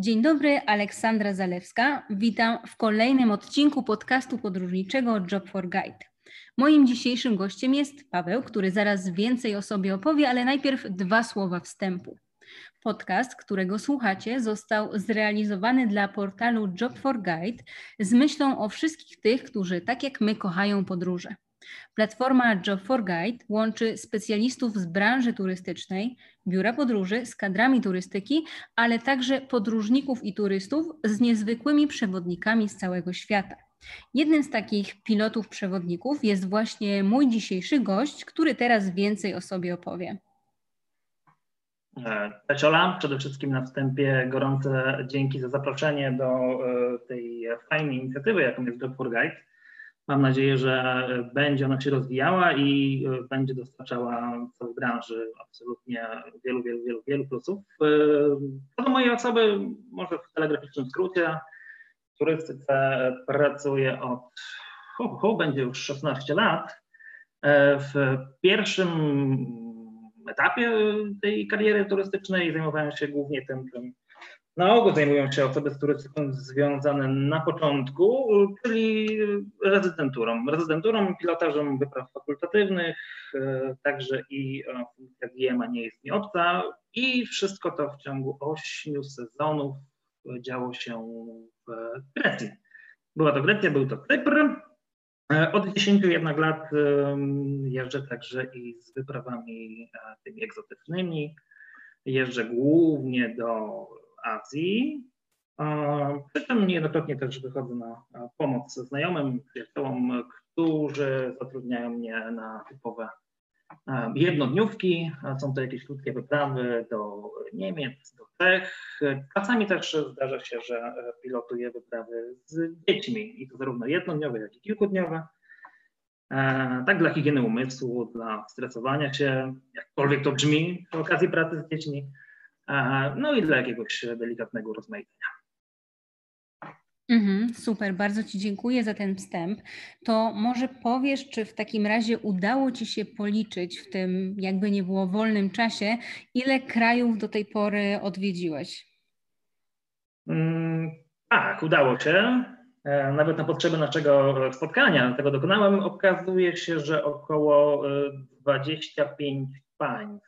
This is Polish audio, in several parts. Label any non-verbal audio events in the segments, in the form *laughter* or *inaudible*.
Dzień dobry, Aleksandra Zalewska. Witam w kolejnym odcinku podcastu podróżniczego Job for Guide. Moim dzisiejszym gościem jest Paweł, który zaraz więcej o sobie opowie, ale najpierw dwa słowa wstępu. Podcast, którego słuchacie, został zrealizowany dla portalu Job for Guide z myślą o wszystkich tych, którzy tak jak my kochają podróże. Platforma Job for Guide łączy specjalistów z branży turystycznej, biura podróży z kadrami turystyki, ale także podróżników i turystów z niezwykłymi przewodnikami z całego świata. Jednym z takich pilotów przewodników jest właśnie mój dzisiejszy gość, który teraz więcej o sobie opowie. Cześć Ola, przede wszystkim na wstępie gorące dzięki za zaproszenie do e, tej fajnej inicjatywy, jaką jest Job for Guide. Mam nadzieję, że będzie ona się rozwijała i e, będzie dostarczała całej branży absolutnie wielu, wielu, wielu, wielu plusów. E, co do mojej osoby, może w telegraficznym skrócie, w turystyce pracuję od, hu, hu, będzie już 16 lat. W pierwszym etapie tej kariery turystycznej zajmowałem się głównie tym, na ogół zajmują się osoby z turystyką związane na początku, czyli rezydenturą. Rezydenturą pilotażem wypraw fakultatywnych, e, także i e, funkcja GMA nie jest mi obca i wszystko to w ciągu ośmiu sezonów działo się w Grecji. Była to Grecja, był to Cypr, E, od 10 jednak lat jeżdżę także i z wyprawami tymi egzotycznymi. Jeżdżę głównie do Azji. Przy czym niejednokrotnie też wychodzę na pomoc znajomym, przyjaciołom, którzy zatrudniają mnie na typowe jednodniówki. Są to jakieś krótkie wyprawy do Niemiec, do Czech. Czasami też zdarza się, że pilotuję wyprawy z dziećmi i to zarówno jednodniowe, jak i kilkudniowe. E, tak dla higieny umysłu, dla stresowania się, jakkolwiek to brzmi przy okazji pracy z dziećmi, e, no i dla jakiegoś delikatnego rozmaicenia. Mhm, super, bardzo Ci dziękuję za ten wstęp. To może powiesz, czy w takim razie udało Ci się policzyć w tym, jakby nie było, wolnym czasie, ile krajów do tej pory odwiedziłeś? Mm, tak, udało się. E, nawet na potrzeby naszego spotkania tego dokonałem. Okazuje się, że około 25 e, państw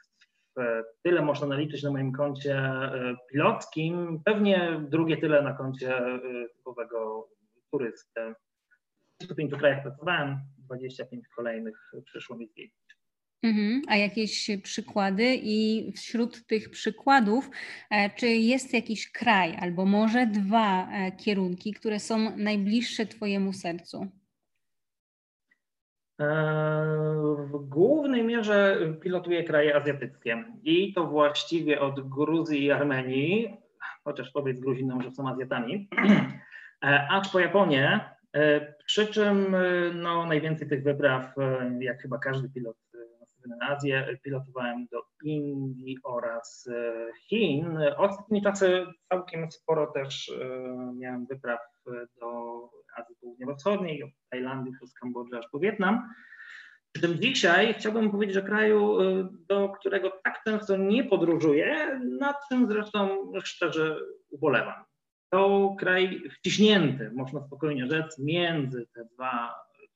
tyle można naliczyć na moim koncie e, pilotkim, pewnie drugie tyle na koncie e, typowego turysty. W 105 krajach pracowałem, 25 kolejnych przyszło mi zwiedzić. Mhm. A jakieś przykłady i wśród tych przykładów, e, czy jest jakiś kraj albo może dwa kierunki, które są najbliższe Twojemu sercu? W głównej mierze pilotuję kraje azjatyckie i to właściwie od Gruzji i Armenii, chociaż powiedz Gruzinom, że są Azjatami, *clears throat* aż po Japonię, przy czym no, najwięcej tych wypraw, jak chyba każdy pilot Azję, pilotowałem do Indii oraz Chin. Ostatnie czasy całkiem sporo też miałem wypraw do Azji Południowo-Wschodniej, od Tajlandii przez Kambodżę aż po Wietnam. Przy tym dzisiaj chciałbym powiedzieć o kraju, do którego tak często nie podróżuję, nad czym zresztą szczerze ubolewam. To kraj wciśnięty, można spokojnie rzec, między te dwa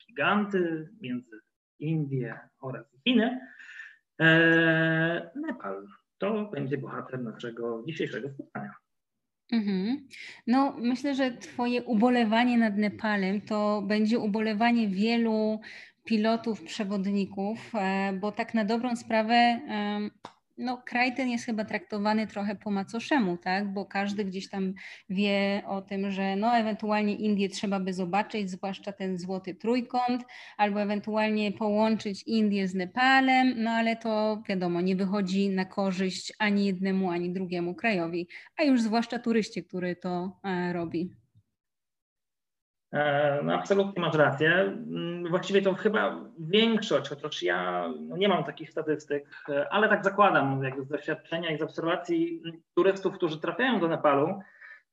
giganty, między Indię oraz Chiny. Eee, Nepal to będzie bohater naszego dzisiejszego spotkania. Mhm. No, myślę, że Twoje ubolewanie nad Nepalem to będzie ubolewanie wielu pilotów, przewodników, e, bo tak na dobrą sprawę no, kraj ten jest chyba traktowany trochę po macoszemu, tak? Bo każdy gdzieś tam wie o tym, że no ewentualnie Indię trzeba by zobaczyć, zwłaszcza ten złoty trójkąt, albo ewentualnie połączyć Indię z Nepalem, no ale to wiadomo, nie wychodzi na korzyść ani jednemu, ani drugiemu krajowi, a już zwłaszcza turyście, który to e, robi. E, no absolutnie masz rację. Mm, właściwie to chyba większość, chociaż ja no nie mam takich statystyk, e, ale tak zakładam, jak z doświadczenia i z obserwacji turystów, którzy trafiają do Nepalu,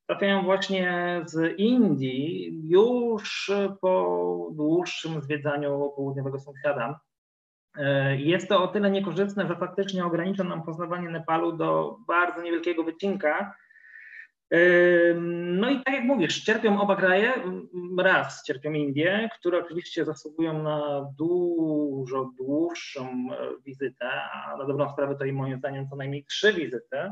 trafiają właśnie z Indii już po dłuższym zwiedzaniu południowego sąsiada. E, jest to o tyle niekorzystne, że faktycznie ogranicza nam poznawanie Nepalu do bardzo niewielkiego wycinka, No i tak jak mówisz, cierpią oba kraje. Raz cierpią Indie, które oczywiście zasługują na dużo dłuższą e, wizytę, a na dobrą sprawę to i moim zdaniem co najmniej trzy wizyty.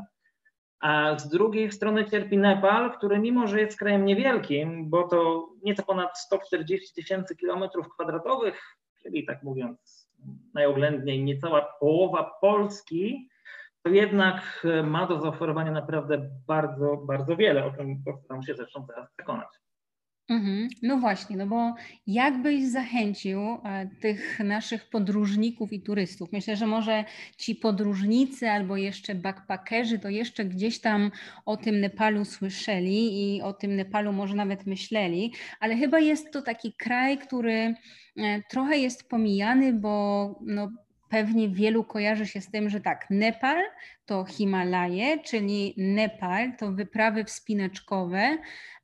A z drugiej strony cierpi Nepal, który mimo, że jest krajem niewielkim, bo to nieco ponad 140 tysięcy kilometrów kwadratowych, czyli tak mówiąc najoględniej niecała połowa Polski, jednak e, ma do zaoferowania naprawdę bardzo, bardzo wiele, o czym postaram się zresztą teraz przekonać. Mhm. No właśnie, no bo jakbyś zachęcił e, tych naszych podróżników i turystów? Myślę, że może ci podróżnicy albo jeszcze backpackerzy to jeszcze gdzieś tam o tym Nepalu słyszeli i o tym Nepalu może nawet myśleli, ale chyba jest to taki kraj, który e, trochę jest pomijany, bo no, pewnie wielu kojarzy się z tym, że tak, Nepal to Himalaje, czyli Nepal to wyprawy wspinaczkowe.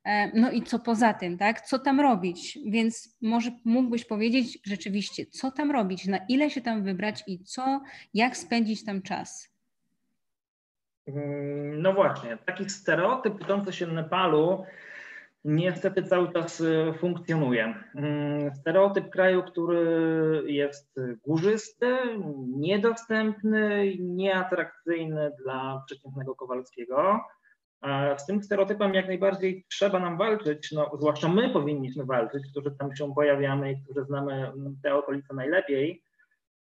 E, no i co poza tym, tak? Co tam robić? Więc może mógłbyś powiedzieć rzeczywiście, co tam robić, na ile się tam wybrać i co, jak spędzić tam czas? Mm, no właśnie, taki stereotyp dotyczący się Nepalu niestety cały czas y, funkcjonuje. Mm, stereotyp kraju, który jest górzysty, niedostępny, nieatrakcyjny dla przeciętnego Kowalskiego. Z tym stereotypem jak najbardziej trzeba nam walczyć, no, zwłaszcza my powinniśmy walczyć, którzy tam się pojawiamy i którzy znamy te okolice najlepiej.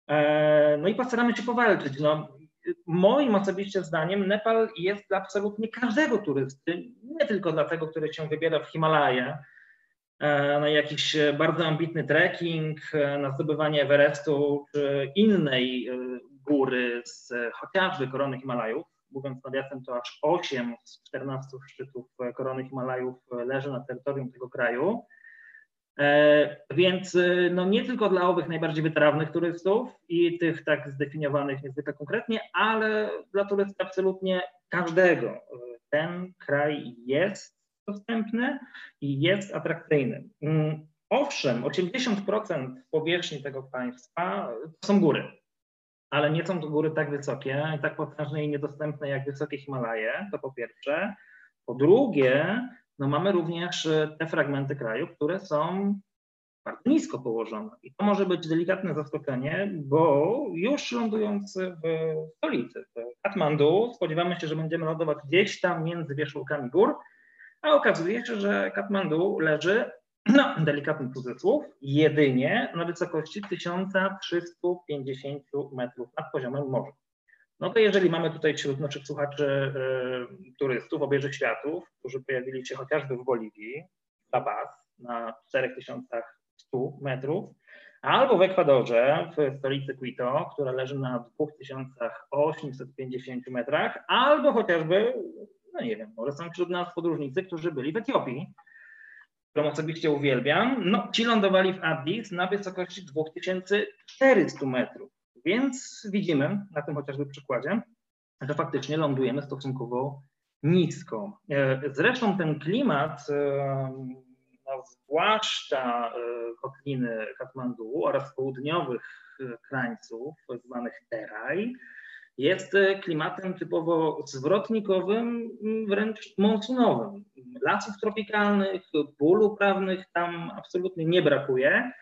E, no i postaramy się powalczyć. No, moim osobiście zdaniem Nepal jest dla absolutnie każdego turysty, nie tylko dla tego, który się wybiera w Himalaje e, na jakiś bardzo ambitny trekking, e, na zdobywanie Everestu czy innej e, góry z chociażby korony Himalajów. Mówiąc nawiasem, to aż 8 z 14 szczytów korony Himalajów leży na terytorium tego kraju. E, więc e, no nie tylko dla owych najbardziej wytrawnych turystów i tych tak zdefiniowanych niezwykle konkretnie, ale dla turystów absolutnie każdego. Ten kraj jest dostępny i jest atrakcyjny. Mm, owszem, 80% powierzchni tego państwa to są góry, ale nie są to góry tak wysokie tak potężne i niedostępne jak wysokie Himalaje, to po pierwsze. Po drugie, no mamy również e, te fragmenty kraju, które są bardzo nisko położone. I to może być delikatne zaskoczenie, bo już lądując w stolicy, w Katmandu, spodziewamy się, że będziemy lądować gdzieś tam między wierzchołkami gór, a okazuje się, że Katmandu leży, *clears throat* no delikatny cudzysłów, jedynie na wysokości 1350 metrów nad poziomem morza. No to jeżeli mamy tutaj wśród naszych słuchaczy y, turystów obieżych światów, którzy pojawili się chociażby w Boliwii, La Paz na 4100 metrów, albo w Ekwadorze, w stolicy Quito, która leży na 2850 metrach, albo chociażby, no nie wiem, może są wśród nas podróżnicy, którzy byli w Etiopii, którą osobiście uwielbiam, no ci lądowali w Addis na wysokości 2400 metrów. Więc widzimy na tym chociażby przykładzie, że faktycznie lądujemy stosunkowo nisko. E, zresztą ten klimat, e, no, zwłaszcza e, kotliny Katmandu oraz południowych krańców, zwanych Teraj, jest klimatem typowo zwrotnikowym, wręcz monsunowym. Lasów tropikalnych, ból uprawnych tam absolutnie nie brakuje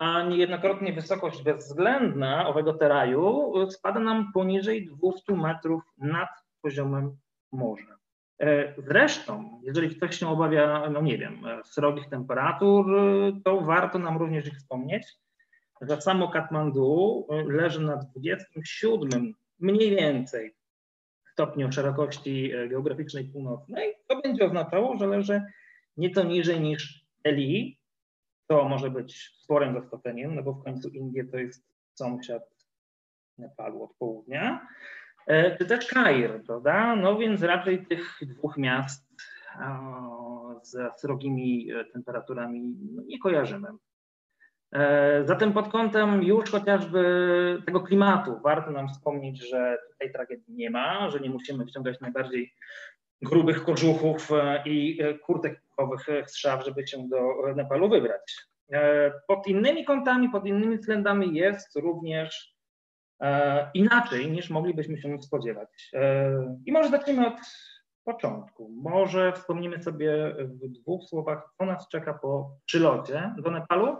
a niejednokrotnie wysokość bezwzględna owego teraju spada nam poniżej 200 metrów nad poziomem morza. E, zresztą, jeżeli ktoś się obawia, no nie wiem, srogich temperatur, to warto nam również ich wspomnieć, że samo Katmandu leży na 27 mniej więcej stopniu szerokości geograficznej północnej. To będzie oznaczało, że leży nieco niżej niż Delhi, to może być sporym zaskoczeniem, no bo w końcu Indie to jest sąsiad Nepalu od południa, e, czy też Kair, prawda? No więc raczej tych dwóch miast z srogimi e, temperaturami no, nie kojarzymy. E, zatem pod kątem już chociażby tego klimatu warto nam wspomnieć, że tutaj tragedii nie ma, że nie musimy wciągać najbardziej grubych kożuchów i kurtek puchowych strzał, żeby się do Nepalu wybrać. E, pod innymi kątami, pod innymi względami jest również e, inaczej niż moglibyśmy się spodziewać. E, I może zacznijmy od początku. Może wspomnimy sobie w dwóch słowach, co nas czeka po przylocie do Nepalu,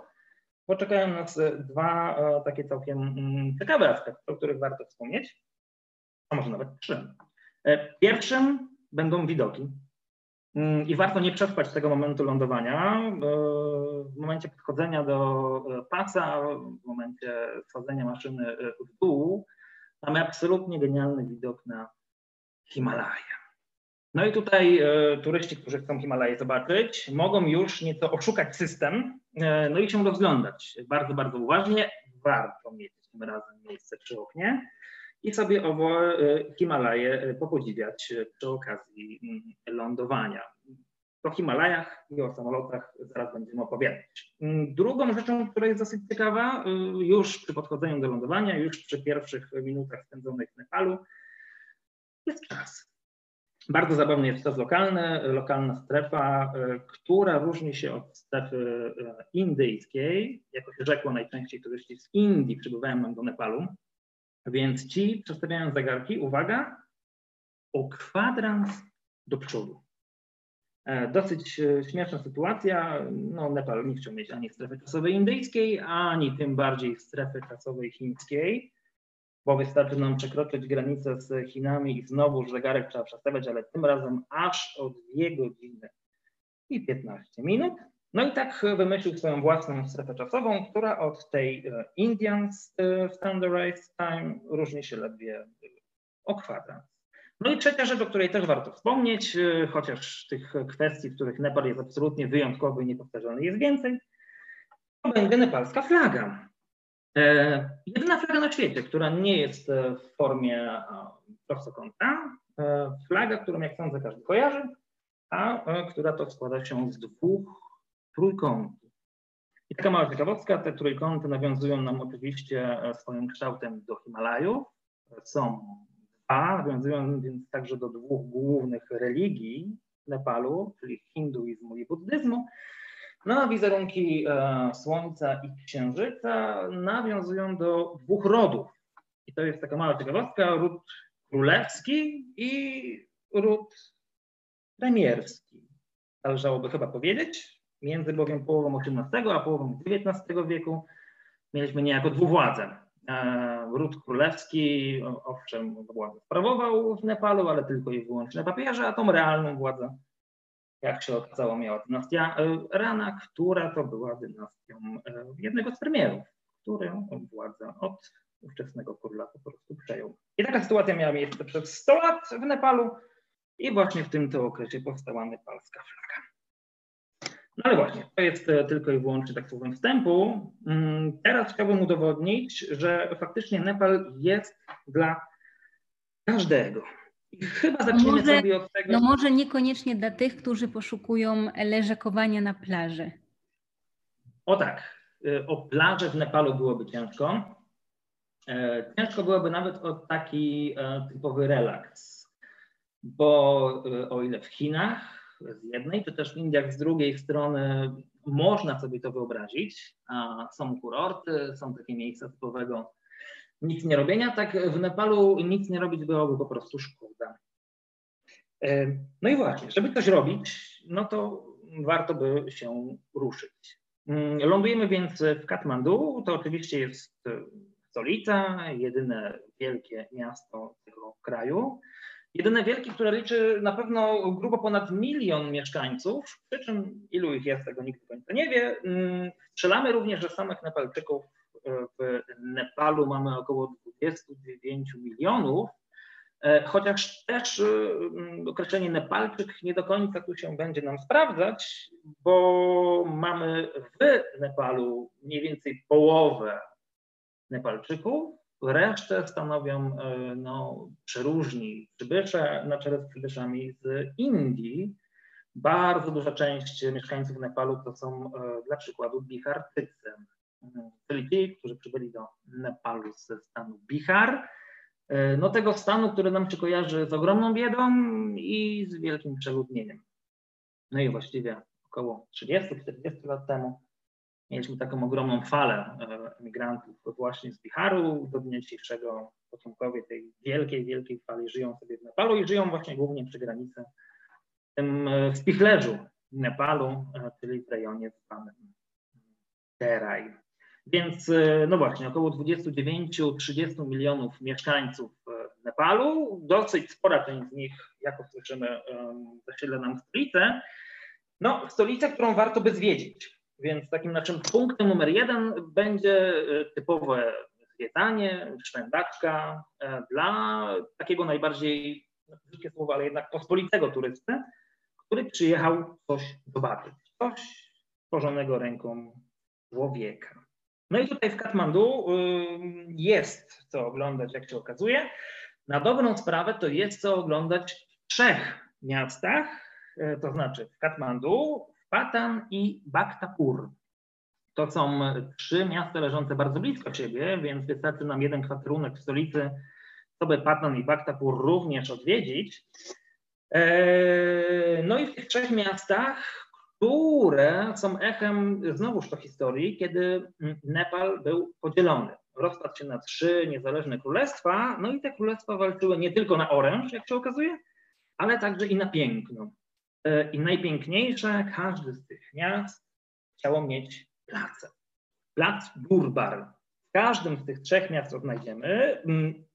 bo czekają nas dwa takie całkiem mm, ciekawe aspekty, o których warto wspomnieć, a może nawet trzy. Pierwszym będą widoki. Mm, I warto nie przespać tego momentu lądowania. W momencie podchodzenia do pasa, w momencie wsadzenia maszyny w dół, mamy absolutnie genialny widok na Himalaje. No i tutaj e, turyści, którzy chcą Himalaje zobaczyć, mogą już nieco oszukać system, e, no i się rozglądać bardzo, bardzo uważnie. Warto mieć tym razem miejsce przy oknie i sobie owo e, Himalaje e, popodziwiać e, przy okazji mm, lądowania. O Himalajach i o samolotach zaraz będziemy opowiadać. Mm, drugą rzeczą, która jest dosyć ciekawa, już przy podchodzeniu do lądowania, już przy pierwszych minutach spędzonych w Nepalu, jest czas. Bardzo zabawny jest czas lokalny, lokalna strefa, która różni się od strefy indyjskiej. Jako się rzekło, najczęściej turyści z Indii przybywają do Nepalu, więc ci przestawiają zegarki, uwaga, o kwadrans do przodu. E, dosyć e, śmieszna sytuacja. No, Nepal nie chciał mieć ani strefy czasowej indyjskiej, ani tym bardziej strefy czasowej chińskiej, bo wystarczy nam przekroczyć granicę z Chinami i znowu zegarek trzeba przestawiać, ale tym razem aż o 2 godziny i 15 minut. No i tak wymyślił swoją własną strefę czasową, która od tej e, Indian e, Standardized Time różni się ledwie o kwadrans. No i trzecia rzecz, o której też warto wspomnieć, e, chociaż tych kwestii, w których Nepal jest absolutnie wyjątkowy i niepowtarzalny jest więcej, to będzie nepalska flaga. Jedyna flaga na świecie, która nie jest w formie prostokąta, flaga, którą jak sądzę każdy kojarzy, a która to składa się z dwóch trójkąty. I taka mała ciekawostka, te trójkąty nawiązują nam oczywiście e, swoim kształtem do Himalajów. Są dwa, nawiązują więc także do dwóch głównych religii Nepalu, czyli hinduizmu i buddyzmu. No a wizerunki e, Słońca i Księżyca nawiązują do dwóch rodów. I to jest taka mała ciekawostka, ród królewski i ród premierski. Należałoby chyba powiedzieć. Między bowiem połową XVIII a połową XIX wieku mieliśmy niejako dwuwładzę. E, ród królewski, owszem, władzę sprawował w Nepalu, ale tylko i wyłącznie papieże, a tą realną władzę, jak się okazało, miała dynastia e, Rana, która to była dynastią e, jednego z premierów, który władzę od ówczesnego króla po prostu przejął. I taka sytuacja miała miejsce przez 100 lat w Nepalu i właśnie w tym to okresie powstała nepalska flaga. No ale właśnie, to jest e, tylko i wyłącznie tak słowem wstępu. Mm, teraz chciałbym udowodnić, że faktycznie Nepal jest dla każdego. I chyba zaczniemy może, sobie od tego. No może niekoniecznie dla tych, którzy poszukują leżakowania na plaży. O tak, e, o plaży w Nepalu byłoby ciężko. E, ciężko byłoby nawet o taki typowy relaks, bo o ile w Chinach z jednej, czy też w Indiach z drugiej strony można sobie to wyobrazić. Są kurorty, są takie miejsca typowego nic nie robienia. Tak w Nepalu nic nie robić byłoby po prostu szkoda. E, no i właśnie, żeby coś robić, no to warto by się ruszyć. Mm, lądujemy więc w Katmandu. To oczywiście jest stolica, jedyne wielkie miasto tego kraju. Jedyne wielkie, które liczy na pewno grubo ponad milion mieszkańców, przy czym ilu ich jest, tego nikt do końca nie wie. Mm, strzelamy również, że samych Nepalczyków w Nepalu mamy około 29 milionów, e, chociaż też e, mm, określenie Nepalczyk nie do końca tu się będzie nam sprawdzać, bo mamy w Nepalu mniej więcej połowę Nepalczyków, Resztę stanowią e, no, przeróżni przybysze na czele z przybyszami z Indii. Bardzo duża część mieszkańców Nepalu to są e, dla przykładu Bihartycy, czyli ci, którzy przybyli do Nepalu ze stanu Bihar. E, no tego stanu, który nam się kojarzy z ogromną biedą i z wielkim przeludnieniem. No i właściwie około 30-40 lat temu mieliśmy taką ogromną falę emigrantów właśnie z Biharu. Do dnia dzisiejszego potomkowie tej wielkiej, wielkiej fali żyją sobie w Nepalu i żyją właśnie głównie przy granicy, w tym w spichlerzu Nepalu, czyli w rejonie zwanym Terai. Więc e, no właśnie, około 29-30 milionów mieszkańców e, Nepalu, dosyć spora część z nich, jak usłyszymy, zasiedla nam stolicę. No, stolicę, którą warto by zwiedzić. Więc takim naszym punktem numer jeden będzie e, typowe zwiedzanie, szwędaczka dla takiego najbardziej, brzydkie słowo, ale jednak pospolitego turysty, który przyjechał coś zobaczyć, coś stworzonego ręką człowieka. No i tutaj w Katmandu jest co oglądać, jak się okazuje. Na dobrą sprawę to jest co oglądać w trzech miastach, e, to znaczy w Katmandu, Patan i Bhaktapur. To są trzy miasta leżące bardzo blisko siebie, więc wystarczy nam jeden kwaterunek w stolicy, by Patan i Bhaktapur również odwiedzić. E, no i w tych trzech miastach które są echem znowuż to historii, kiedy Nepal był podzielony. Rozpadł się na trzy niezależne królestwa, no i te królestwa walczyły nie tylko na oręż, jak się okazuje, ale także i na piękno. E, I najpiękniejsze, każdy z tych miast chciało mieć placę. Plac Durbar. W każdym z tych trzech miast odnajdziemy.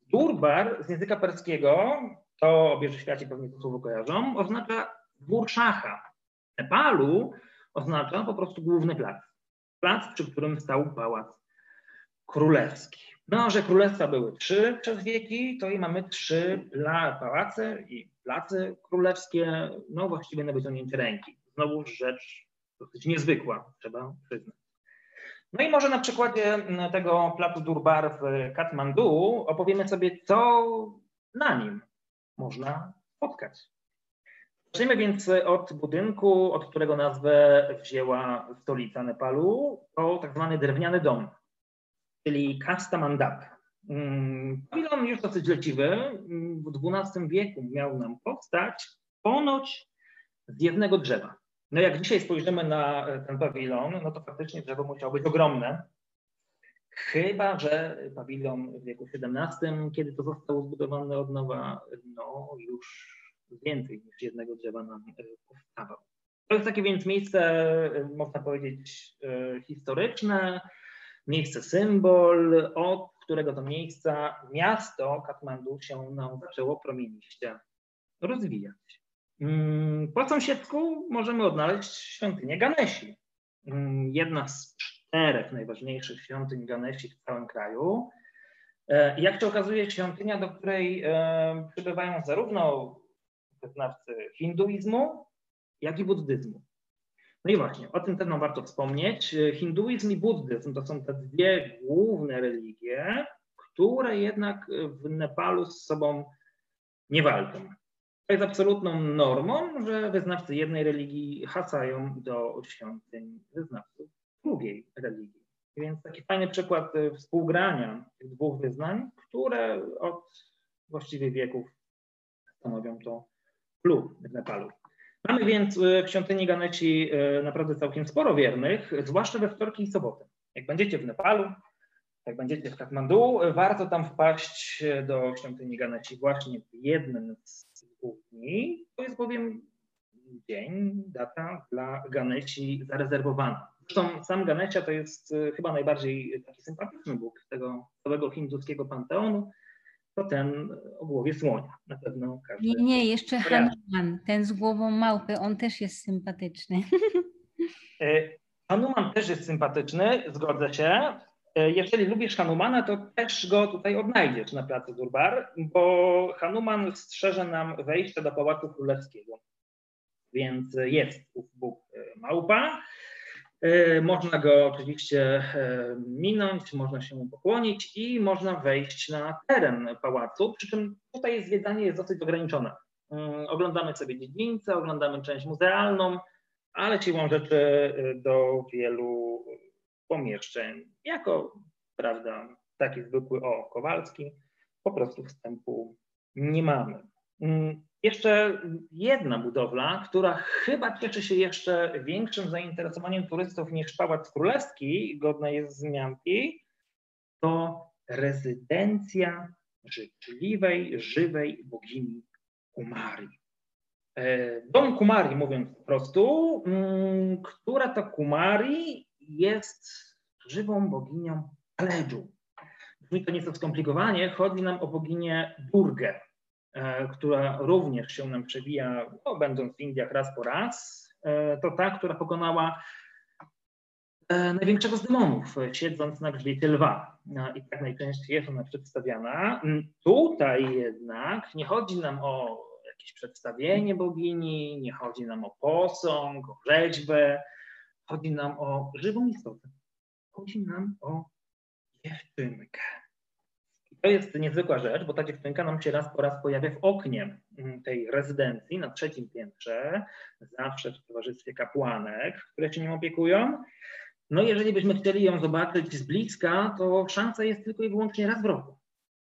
Durbar z języka perskiego, to obieży świaci pewnie to słowo kojarzą, oznacza dwór szacha, Nepalu oznacza po prostu główny plac. Plac, przy którym stał pałac królewski. No, że królestwa były trzy przez wieki, to i mamy trzy pałace i place królewskie, no właściwie na wyciągnięcie ręki. Znowu rzecz dosyć niezwykła, trzeba przyznać. No i może na przykładzie tego placu Durbar w Katmandu opowiemy sobie, co na nim można spotkać. Zacznijmy więc od budynku, od którego nazwę wzięła stolica Nepalu. To tak zwany drewniany dom, czyli Kasta Mandap. Mm, pawilon już dosyć leciwy. W XII wieku miał nam powstać ponoć z jednego drzewa. No jak dzisiaj spojrzymy na ten pawilon, no to faktycznie drzewo musiało być ogromne. Chyba, że pawilon w wieku XVII, kiedy to zostało zbudowane od nowa, no już więcej niż jednego drzewa nam e, powstawał. To jest takie więc miejsce, e, można powiedzieć, e, historyczne, miejsce symbol, od którego to miejsca miasto Katmandu się nam zaczęło promieniście rozwijać. Mm, po sąsiedzku możemy odnaleźć świątynię Ganesi. Mm, jedna z czterech najważniejszych świątyń Ganesi w całym kraju. Jak się okazuje, świątynia, do której przybywają zarówno wyznawcy hinduizmu, jak i buddyzmu. No i właśnie, o tym nam warto wspomnieć. Hinduizm i buddyzm to są te dwie główne religie, które jednak w Nepalu z sobą nie walczą. To jest absolutną normą, że wyznawcy jednej religii hasają do świątyń wyznawców drugiej religii. Więc taki fajny przykład współgrania tych dwóch wyznań, które od właściwie wieków stanowią to klub w Nepalu. Mamy więc e, w świątyni Ganeci e, naprawdę całkiem sporo wiernych, zwłaszcza we wtorki i soboty. Jak będziecie w Nepalu, jak będziecie w Katmandu, warto tam wpaść do świątyni Ganeci właśnie w jednym z dni. To jest bowiem dzień, data dla Ganeci zarezerwowana. Zresztą sam Ganecia to jest chyba najbardziej taki sympatyczny bóg tego całego hinduskiego panteonu to ten o głowie słonia. Na pewno każdy. Nie, nie, jeszcze Hanuman, ten z głową małpy, on też jest sympatyczny. E, Hanuman też jest sympatyczny, zgodzę się. E, jeżeli lubisz Hanumana, to też go tutaj odnajdziesz na placu Durbar, bo Hanuman strzeże nam wejście do Pałacu Królewskiego. Więc jest ów Bóg e, małpa. E, można go oczywiście e, minąć, można się mu pokłonić i można wejść na teren pałacu, przy czym tutaj zwiedzanie jest dosyć ograniczone. Mm, oglądamy sobie dziedzińce, oglądamy część muzealną, ale siłą rzeczy e, do wielu pomieszczeń, jako prawda, taki zwykły o Kowalski, po prostu wstępu nie mamy. Jeszcze jedna budowla, która chyba cieszy się jeszcze większym zainteresowaniem turystów niż Pałac Królewski, godna jest wzmianki, to rezydencja życzliwej, żywej bogini Kumari. E, dom Kumari, mówiąc po prostu, mm, która to Kumari jest żywą boginią Taledżu. Brzmi to nieco skomplikowanie, chodzi nam o boginię Durgę, która również się nam przewija, no, będąc w Indiach raz po raz. E, to ta, która pokonała największego z demonów, siedząc na grzbiecie lwa. No, I tak najczęściej jest ona przedstawiana. Mm, tutaj jednak nie chodzi nam o jakieś przedstawienie bogini, nie chodzi nam o posąg, o rzeźbę, chodzi nam o żywą istotę. Chodzi nam o dziewczynkę. To jest niezwykła rzecz, bo ta dziewczynka nam się raz po raz pojawia w oknie mm, tej rezydencji na trzecim piętrze, zawsze w towarzystwie kapłanek, które się nim opiekują. No jeżeli byśmy chcieli ją zobaczyć z bliska, to szansa jest tylko i wyłącznie raz w roku.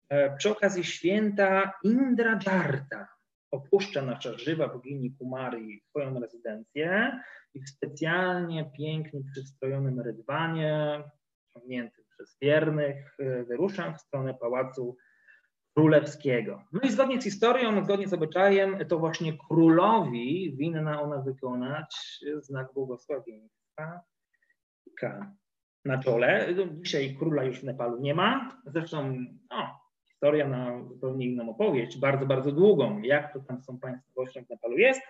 E, przy okazji święta Indra Jarta opuszcza nasza żywa bogini Kumari swoją rezydencję i w specjalnie pięknie przystrojonym rydwanie, ciągniętym przez wiernych, e, wyrusza w stronę Pałacu Królewskiego. No i zgodnie z historią, zgodnie z obyczajem, to właśnie królowi winna ona wykonać znak błogosławieństwa na czole. Dzisiaj króla już w Nepalu nie ma. Zresztą no, historia na zupełnie inną opowieść, bardzo, bardzo długą, jak to tam tą państwowością w Nepalu jest.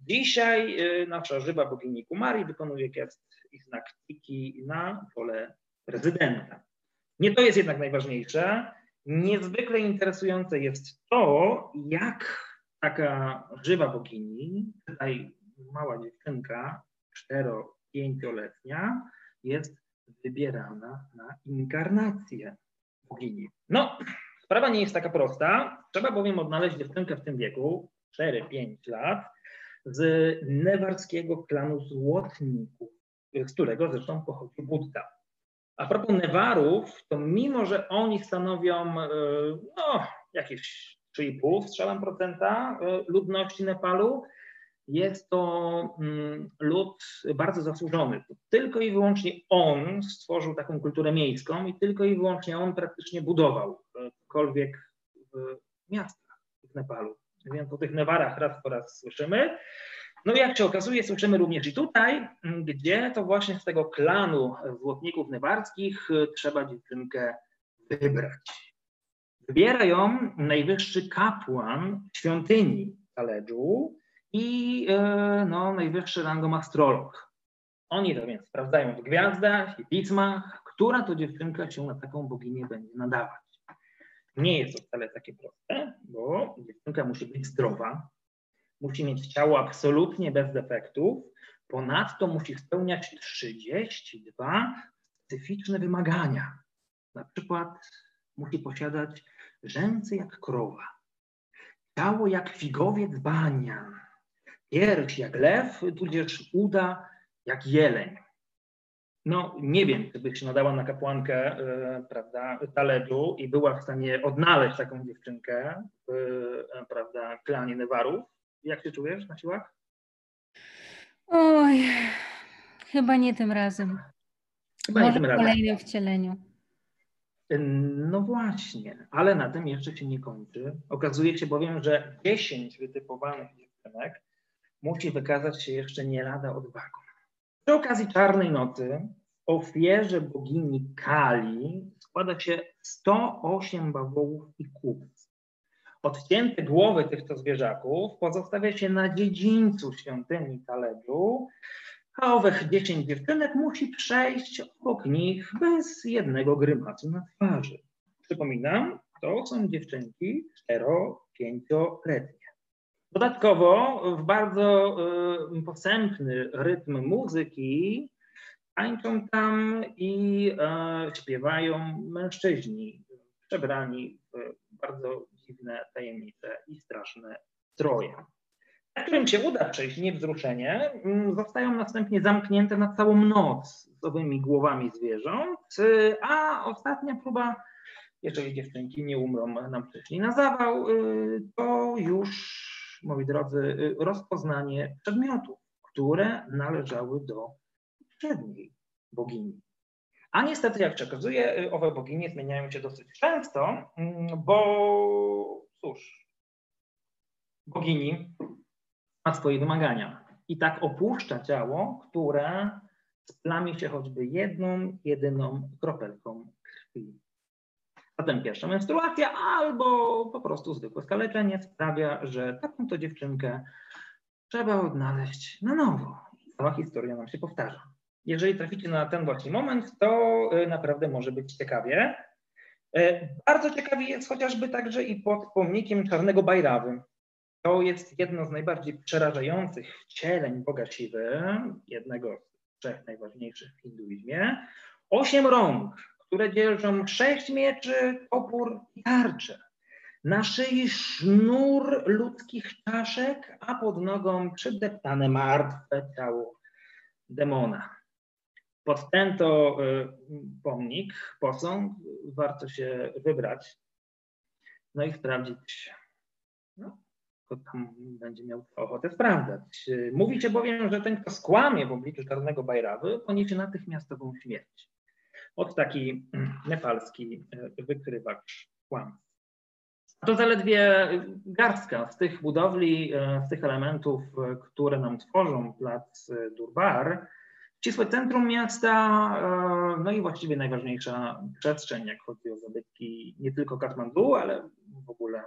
Dzisiaj y, nasza żywa bogini Kumari wykonuje gest i znak tiki na czole prezydenta. Nie to jest jednak najważniejsze. Niezwykle interesujące jest to, jak taka żywa bogini, tutaj mała dziewczynka, cztero-pięcioletnia, jest wybierana na inkarnację bogini. No, sprawa nie jest taka prosta. Trzeba bowiem odnaleźć dziewczynkę w tym wieku, 4-5 lat, z newarskiego klanu złotników, z którego zresztą pochodzi Buddha. A propos Newarów, to mimo, że oni stanowią e, no, jakieś 3,5 strzelam procenta e, ludności Nepalu, jest to mm, lud bardzo zasłużony. Tylko i wyłącznie on stworzył taką kulturę miejską i tylko i wyłącznie on praktycznie budował cokolwiek w miastach w Nepalu. Więc o tych Newarach raz po raz słyszymy. No i jak się okazuje, słyszymy również i tutaj, gdzie to właśnie z tego klanu złotników newarskich trzeba dziewczynkę wybrać. Wybiera ją najwyższy kapłan świątyni Taledżu, i e, no, najwyższy rangą astrolog. Oni to więc sprawdzają w gwiazdach i pismach, która to dziewczynka się na taką boginię będzie nadawać. Nie jest to wcale takie proste, bo dziewczynka musi być zdrowa, musi mieć ciało absolutnie bez defektów, ponadto musi spełniać 32 specyficzne wymagania. Na przykład musi posiadać rzęsy jak krowa, ciało jak figowiec banian, pierś jak lew, tudzież uda jak jeleń. No nie wiem, czy by się nadała na kapłankę, yy, prawda, Taledżu i była w stanie odnaleźć taką dziewczynkę w, yy, prawda, klanie Newarów. Jak się czujesz na siłach? Oj, chyba nie tym razem. Chyba Może nie tym razem. w kolejnym wcieleniu. No właśnie, ale na tym jeszcze się nie kończy. Okazuje się bowiem, że 10 wytypowanych dziewczynek musi wykazać się jeszcze nie lada odwagą. Przy okazji Czarnej Nocy w ofierze bogini Kali składa się 108 bawołów i kupców. Odcięte głowy tychto zwierzaków pozostawia się na dziedzińcu świątyni Taledżu, a owych 10 dziewczynek musi przejść obok nich bez jednego grymasu na twarzy. Przypominam, to są dziewczynki 4-5-letnie. Dodatkowo w bardzo y, posępny rytm muzyki tańczą tam i e, śpiewają mężczyźni przebrani w bardzo dziwne, tajemnicze i straszne stroje. Jak którym się uda przejść niewzruszenie, mm, zostają następnie zamknięte na całą noc z owymi głowami zwierząt, a ostatnia próba, jeżeli dziewczynki nie umrą nam przyszli na zawał, y, to już moi drodzy, rozpoznanie przedmiotów, które należały do poprzedniej bogini. A niestety, jak przekazuje, owe boginie zmieniają się dosyć często, mm, bo cóż, bogini ma swoje wymagania i tak opuszcza ciało, które splami się choćby jedną, jedyną kropelką krwi. Zatem pierwsza menstruacja albo po prostu zwykłe skaleczenie sprawia, że taką to dziewczynkę trzeba odnaleźć na nowo. Cała historia nam się powtarza. Jeżeli traficie na ten właśnie moment, to y, naprawdę może być ciekawie. Y, bardzo ciekawie jest chociażby także i pod pomnikiem Czarnego Bajrawy. To jest jedno z najbardziej przerażających wcieleń Boga Siwy, jednego z trzech najważniejszych w hinduizmie. Osiem rąk, które dzierżą sześć mieczy, topór i tarcze. Na szyi sznur ludzkich czaszek, a pod nogą przydeptane martwe ciało demona. Pod ten to y, pomnik, posąg, warto się wybrać, no i sprawdzić, no, kto tam będzie miał ochotę sprawdzać. Mówi się bowiem, że ten, kto skłamie w obliczu czarnego Bajrawy, poniesie natychmiastową śmierć. Od taki mm, nepalski y, wykrywacz kłamstw. To zaledwie garstka z tych budowli, y, z tych elementów, które nam tworzą plac Durbar, Ścisłe centrum miasta, e, no i właściwie najważniejsza przestrzeń, jak chodzi o zabytki nie tylko Katmandu, ale w ogóle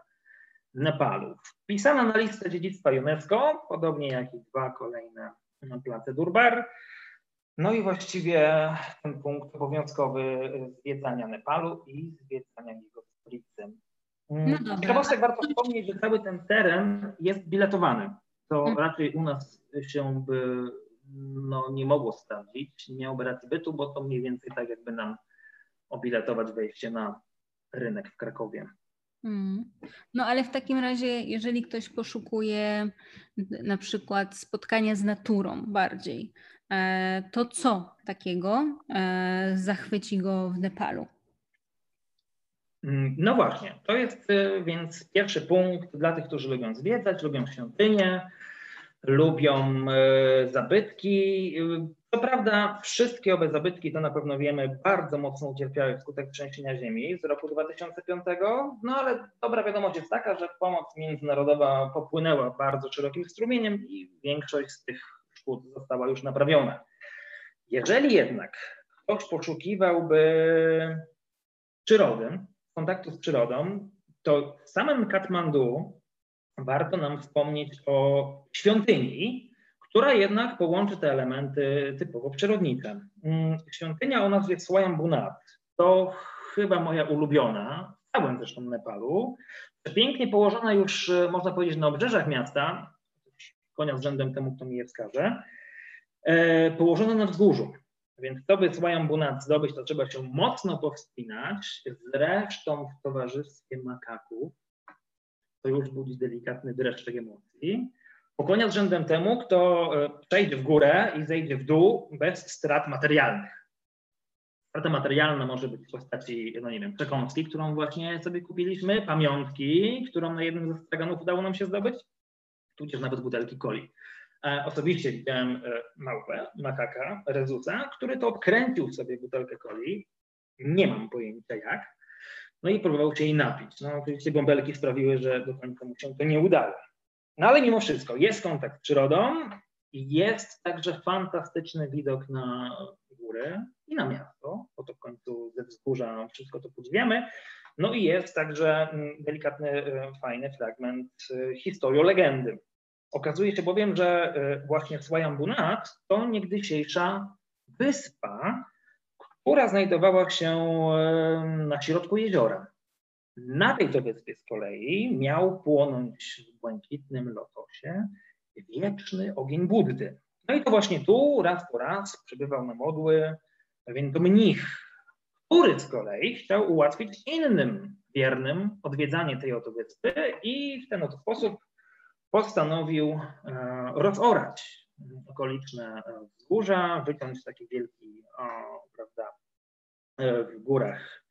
Nepalu. Wpisana na listę dziedzictwa UNESCO, podobnie jak i dwa kolejne place Durbar. No i właściwie ten punkt obowiązkowy zwiedzania Nepalu i zwiedzania jego stolicy. No Ciekawostek warto wspomnieć, że cały ten teren jest biletowany. To hmm. raczej u nas się by no, nie mogło sprawdzić, nie miałoby racji bytu, bo to mniej więcej tak jakby nam obiletować wejście na rynek w Krakowie. Hmm. No ale w takim razie, jeżeli ktoś poszukuje na przykład spotkania z naturą bardziej, e, to co takiego e, zachwyci go w Nepalu? Mm, no właśnie, to jest e, więc pierwszy punkt dla tych, którzy lubią zwiedzać, lubią świątynie, lubią e, zabytki. Co prawda, wszystkie owe zabytki, to na pewno wiemy, bardzo mocno ucierpiały wskutek trzęsienia ziemi z roku 2005, no ale dobra wiadomość jest taka, że pomoc międzynarodowa popłynęła bardzo szerokim strumieniem i większość z tych szkód została już naprawiona. Jeżeli jednak ktoś poszukiwałby przyrody, kontaktu z przyrodą, to w samym Katmandu warto nam wspomnieć o świątyni, która jednak połączy te elementy typowo przyrodnicze. Mm, świątynia o nazwie Swayambunat to chyba moja ulubiona, w całym zresztą Nepalu. Pięknie położona już, e, można powiedzieć, na obrzeżach miasta, konia z rzędem temu, kto mi je wskaże, e, położona na wzgórzu. Więc to by Swayambunat zdobyć, to trzeba się mocno powspinać, zresztą w towarzystwie makaków, to już budzi delikatny dreszczyk emocji. Pokłania z rzędem temu, kto e, przejdzie w górę i zejdzie w dół bez strat materialnych. Strata materialna może być w postaci, no nie wiem, przekąski, którą właśnie sobie kupiliśmy, pamiątki, którą na jednym ze straganów udało nam się zdobyć, tudzież nawet butelki coli. E, osobiście widziałem e, małpę, makaka, rezusa, który to obkręcił sobie butelkę coli. Nie mam pojęcia jak no i próbował się jej napić. No oczywiście bąbelki sprawiły, że do końca mu się to nie udało. No ale mimo wszystko jest kontakt z przyrodą i jest także fantastyczny widok na góry i na miasto, bo to w końcu ze wzgórza wszystko to podziwiamy. No i jest także mm, delikatny, e, fajny fragment e, historii legendy. Okazuje się bowiem, że e, właśnie Swayambunat to niegdysiejsza wyspa, która znajdowała się na środku jeziora. Na tej to wyspie z kolei miał płonąć w błękitnym lotosie wieczny ogień Buddy. No i to właśnie tu raz po raz przybywał na modły pewien mnich, który z kolei chciał ułatwić innym wiernym odwiedzanie tej oto wyspy i w ten oto sposób postanowił e, rozorać okoliczne wzgórza, wyciąć taki wielki, o, prawda, w górach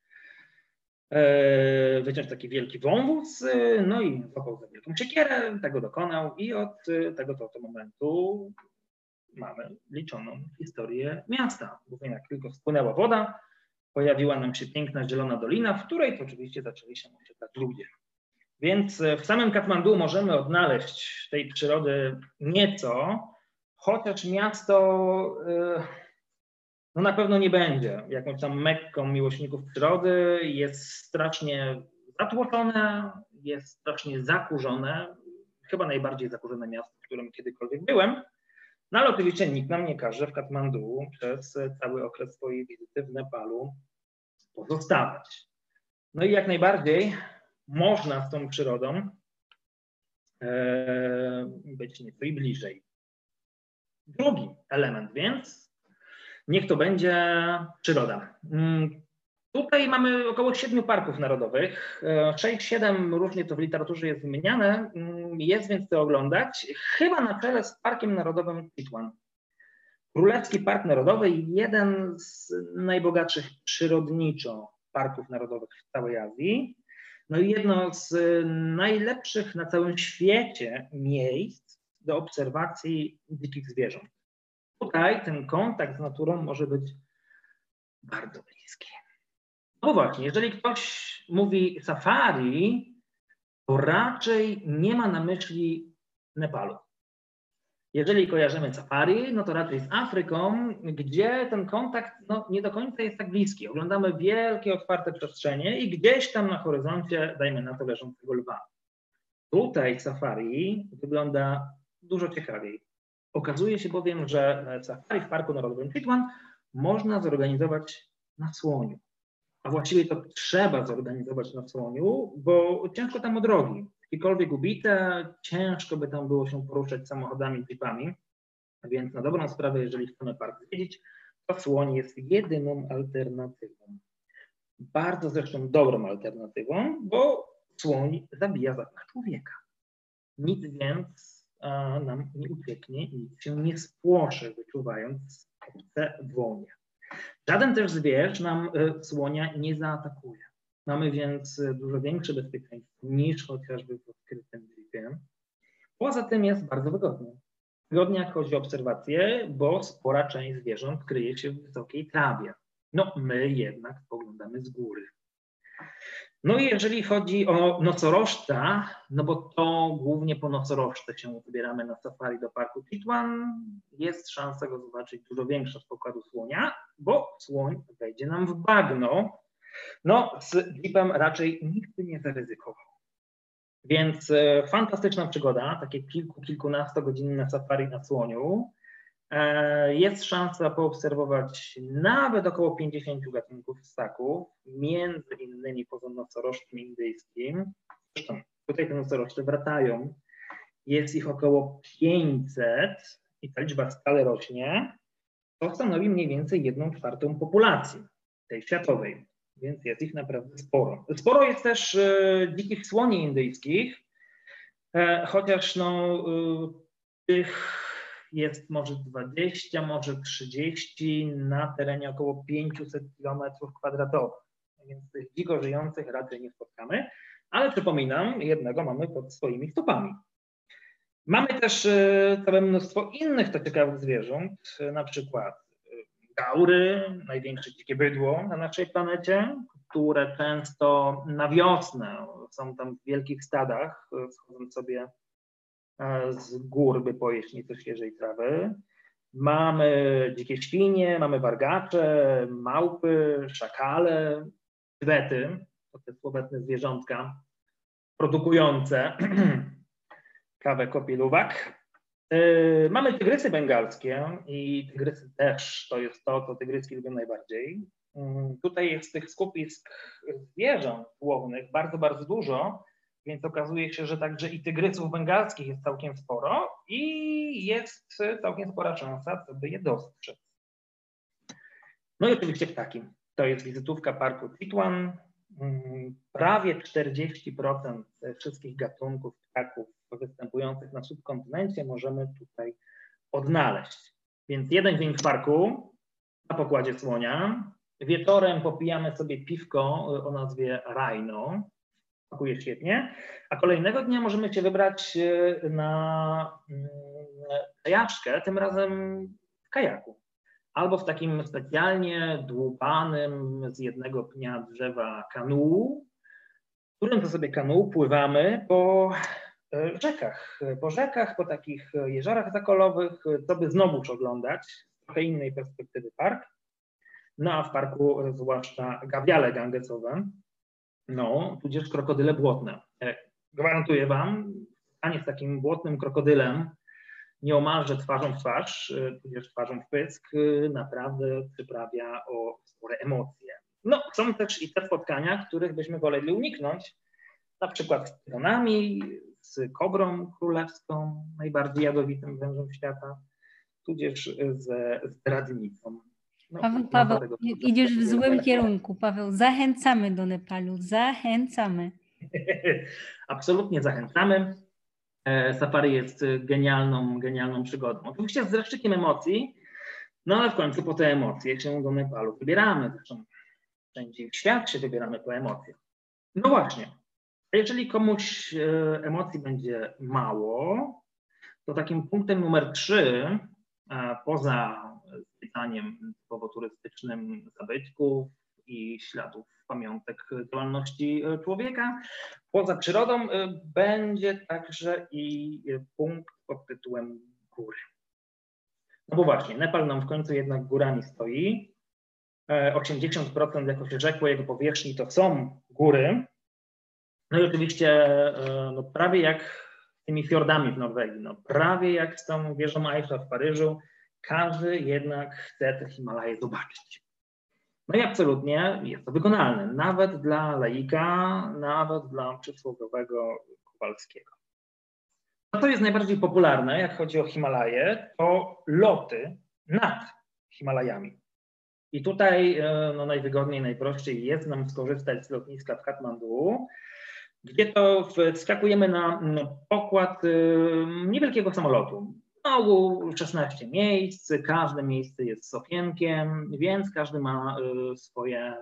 e, wyciąć taki wielki wąwóz, no i złapał za wielką siekierę, tego dokonał i od tego to, to momentu mamy liczoną historię miasta. Bowiem jak tylko spłynęła woda, pojawiła nam się piękna zielona dolina, w której to oczywiście zaczęli się osiedlać ludzie. Więc w samym Katmandu możemy odnaleźć tej przyrody nieco, chociaż miasto no na pewno nie będzie jakąś tam mekką miłośników przyrody, jest strasznie zatłoczone, jest strasznie zakurzone, chyba najbardziej zakurzone miasto, w którym kiedykolwiek byłem, no ale oczywiście nikt nam nie każe w Katmandu przez cały okres swojej wizyty w Nepalu pozostawać. No i jak najbardziej można z tą przyrodą e, być nieco i bliżej. Drugi element więc Niech to będzie przyroda. Mm, tutaj mamy około siedmiu parków narodowych. E, sześć, siedem różnie to w literaturze jest wymieniane. Mm, jest więc to oglądać. Chyba na czele z Parkiem Narodowym Chitwan. Królewski Park Narodowy, jeden z najbogatszych przyrodniczo parków narodowych w całej Azji. No i jedno z najlepszych na całym świecie miejsc do obserwacji dzikich zwierząt. Tutaj ten kontakt z naturą może być bardzo bliski. No właśnie, jeżeli ktoś mówi safari, to raczej nie ma na myśli Nepalu. Jeżeli kojarzymy safari, no to raczej z Afryką, gdzie ten kontakt no, nie do końca jest tak bliski. Oglądamy wielkie, otwarte przestrzenie i gdzieś tam na horyzoncie, dajmy na to, leżącego lwa. Tutaj safari wygląda dużo ciekawiej. Okazuje się bowiem, że safari w Parku Narodowym Chitwan można zorganizować na słoniu. A właściwie to trzeba zorganizować na słoniu, bo ciężko tam o drogi. Jakiekolwiek ubite, ciężko by tam było się poruszać samochodami, jeepami. Więc na dobrą sprawę, jeżeli chcemy park zwiedzić, to słoń jest jedyną alternatywą. Bardzo zresztą dobrą alternatywą, bo słoń zabija zapach człowieka. Nic więc nam nie ucieknie i nic się nie spłoszy, wyczuwając obce dłonie. Żaden też zwierz nam e, słonia nie zaatakuje. Mamy więc e, dużo większe bezpieczeństwo niż chociażby w odkrytym drifie. Poza tym jest bardzo wygodnie. Wygodnie jak chodzi o obserwacje, bo spora część zwierząt kryje się w wysokiej trawie. No my jednak poglądamy z góry. No i jeżeli chodzi o nocorożca, no bo to głównie po nocorożce się wybieramy na safari do parku Chitwan, jest szansa go zobaczyć dużo większa z pokładu słonia, bo słoń wejdzie nam w bagno. No z jeepem raczej nikt nie zaryzykował. Więc e, fantastyczna przygoda, takie kilku, kilkunastogodzinne safari na słoniu. E, jest szansa poobserwować nawet około 50 gatunków ssaków, między innymi poza nocorożcem indyjskim. Zresztą tutaj te nosorożce wracają. Jest ich około 500 i ta liczba stale rośnie. To stanowi mniej więcej jedną czwartą populacji tej światowej, więc jest ich naprawdę sporo. Sporo jest też e, dzikich słoni indyjskich, e, chociaż no, e, tych jest może 20, może 30 na terenie około 500 km kwadratowych. Więc tych dziko żyjących raczej nie spotkamy, ale przypominam, jednego mamy pod swoimi stopami. Mamy też e, całe mnóstwo innych to ciekawych zwierząt, na przykład e, gaury, największe dzikie bydło na naszej planecie, które często na wiosnę są tam w wielkich stadach, e, schodząc sobie z gór, by pojeść nieco świeżej trawy. Mamy dzikie świnie, mamy wargacze, małpy, szakale, twety, to te słowetne zwierzątka produkujące *clears throat* kawę kopielówak. Yy, mamy tygrysy bengalskie i tygrysy też to jest to, co tygryski lubią najbardziej. Yy, tutaj jest tych skupisk zwierząt łownych bardzo, bardzo dużo, więc okazuje się, że także i tygrysów bengalskich jest całkiem sporo i jest całkiem spora szansa, by je dostrzec. No i oczywiście ptaki. To jest wizytówka parku Titwan. Mm, prawie 40% wszystkich gatunków ptaków występujących na subkontynencie możemy tutaj odnaleźć. Więc jeden dzień w parku na pokładzie słonia, Wieczorem popijamy sobie piwko o nazwie Rhino. Smakuje świetnie. A kolejnego dnia możemy się wybrać na mm, kajaczkę, tym razem w kajaku. Albo w takim specjalnie dłubanym z jednego pnia drzewa kanu, w którym to sobie kanu pływamy po e, rzekach, po rzekach, po takich jeziorach zakolowych, co by znowuż oglądać z trochę innej perspektywy park. No a w parku zwłaszcza gawiale gangesowe, no, tudzież krokodyle błotne. E, gwarantuję Wam, stanie z takim błotnym krokodylem nieomalże twarzą w twarz, e, tudzież twarzą w pysk, naprawdę przyprawia o spore emocje. No, są też i te spotkania, których byśmy woleli uniknąć, na przykład z tronami, z kobrą królewską, najbardziej jadowitym wężem świata, tudzież ze zdradnicą. No, Paweł, Paweł idziesz w złym kierunku. Paweł, zachęcamy do Nepalu, zachęcamy. *laughs* Absolutnie zachęcamy. E, safari jest genialną, genialną przygodą. Oczywiście z dreszczykiem emocji, no ale w końcu po te emocje się do Nepalu wybieramy. Zresztą wszędzie w świat się wybieramy po emocje. No właśnie, jeżeli komuś e, emocji będzie mało, to takim punktem numer trzy, poza zwiedzaniem typowo turystycznym zabytków i śladów pamiątek działalności e, człowieka, poza przyrodą e, będzie także i punkt pod tytułem góry. No bo właśnie, Nepal nam w końcu jednak górami stoi. 80% jako się rzekło jego powierzchni to są góry, no i oczywiście e, no, prawie jak tymi fiordami w Norwegii, no, prawie jak z tą wieżą Eiffla w Paryżu, każdy jednak chce te Himalaje zobaczyć. No i absolutnie jest to wykonalne, nawet dla laika, nawet dla przysłowiowego Kowalskiego. No to jest najbardziej popularne, jak chodzi o Himalaje, to loty nad Himalajami. I tutaj e, no, najwygodniej, najprościej jest nam skorzystać z lotniska w Katmandu, gdzie to wskakujemy na pokład y, niewielkiego samolotu. Ogół 16 miejsc, każde miejsce jest z okienkiem, więc każdy ma y, swoje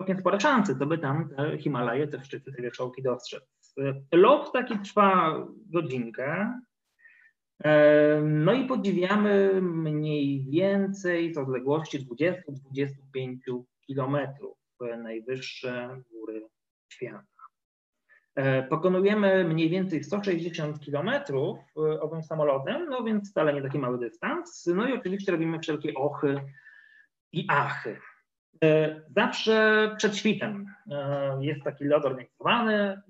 no, spore szanse, to by tam te Himalaje, te szczyty, te wierzchołki dostrzec. Lot taki trwa godzinkę, e, no i podziwiamy mniej więcej z odległości 20-25 kilometrów najwyższe góry świata. E, pokonujemy mniej więcej 160 kilometrów e, owym samolotem, no więc wcale nie taki mały dystans. No i oczywiście robimy wszelkie ochy i achy. E, zawsze przed świtem jest taki lot organizowany,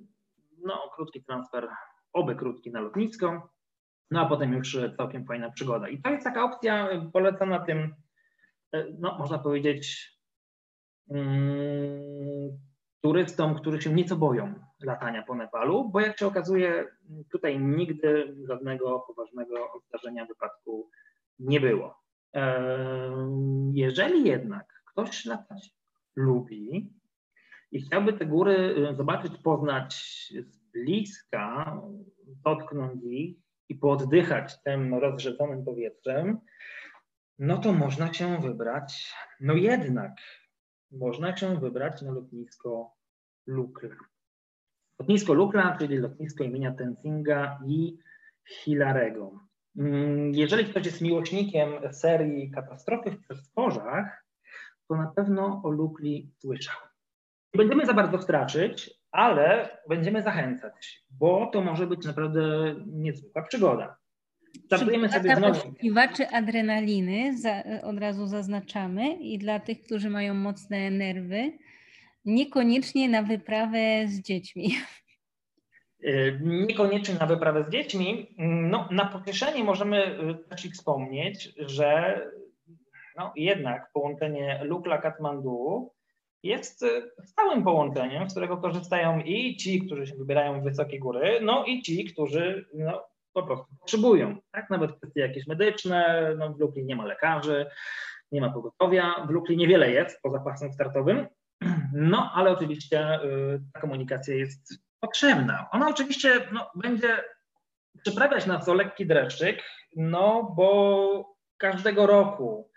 no krótki transfer, oby krótki na lotnisko, no a potem już całkiem fajna przygoda. I to jest taka opcja polecana tym, no można powiedzieć, Mm, turystom, którzy się nieco boją latania po Nepalu, bo jak się okazuje, tutaj nigdy żadnego poważnego zdarzenia, wypadku nie było. Jeżeli jednak ktoś latać lubi i chciałby te góry y, zobaczyć, poznać z bliska, dotknąć ich i pooddychać tym rozrzedzonym powietrzem, no to można się wybrać, no jednak można się wybrać na lotnisko Lukla. Lotnisko Lukla, czyli lotnisko imienia Tenzinga i Hilarego. Mm, jeżeli ktoś jest miłośnikiem serii Katastrofy w przestworzach, to na pewno o Lukli słyszał. Nie będziemy za bardzo straczyć, ale będziemy zachęcać, bo to może być naprawdę niezwykła przygoda. Startujemy sobie znowu. poszukiwaczy adrenaliny, za, od razu zaznaczamy, i dla tych, którzy mają mocne nerwy, niekoniecznie na wyprawę z dziećmi. E, *laughs* niekoniecznie na wyprawę z dziećmi. No, na pocieszenie możemy e, też wspomnieć, że no, jednak połączenie Lukla-Katmandu jest e, stałym połączeniem, z którego korzystają i ci, którzy się wybierają w wysokie góry, no i ci, którzy no, po prostu potrzebują. Tak? Nawet kwestie jakieś medyczne, no w Lukli nie ma lekarzy, nie ma pogotowia, w Lukli niewiele jest poza pasem startowym, no ale oczywiście y, ta komunikacja jest potrzebna. Ona oczywiście no, będzie przyprawiać nas o lekki dreszczyk, no bo każdego roku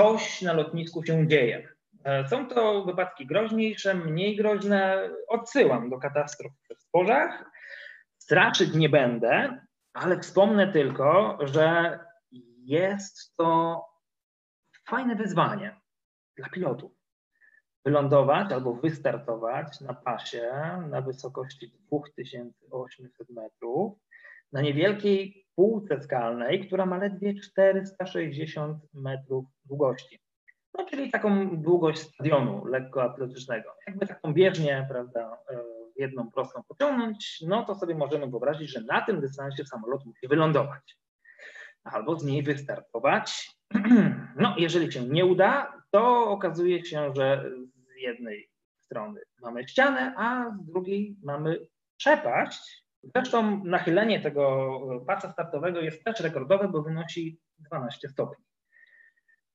coś na lotnisku się dzieje. E, są to wypadki groźniejsze, mniej groźne. Odsyłam do katastrof w zbożach. Straszyć nie będę, ale wspomnę tylko, że jest to fajne wyzwanie dla pilotów. Wylądować albo wystartować na pasie na wysokości 2800 metrów na niewielkiej półce skalnej, która ma ledwie 460 metrów długości. No, czyli taką długość stadionu lekkoatletycznego. Jakby taką bieżnię, prawda, e, jedną prostą pociągnąć, no to sobie możemy wyobrazić, że na tym dystansie samolot musi wylądować albo z niej wystartować. *clears throat* No, jeżeli się nie uda, to okazuje się, że jednej strony mamy ścianę, a z drugiej mamy przepaść. Zresztą nachylenie tego pasa startowego jest też rekordowe, bo wynosi 12 stopni.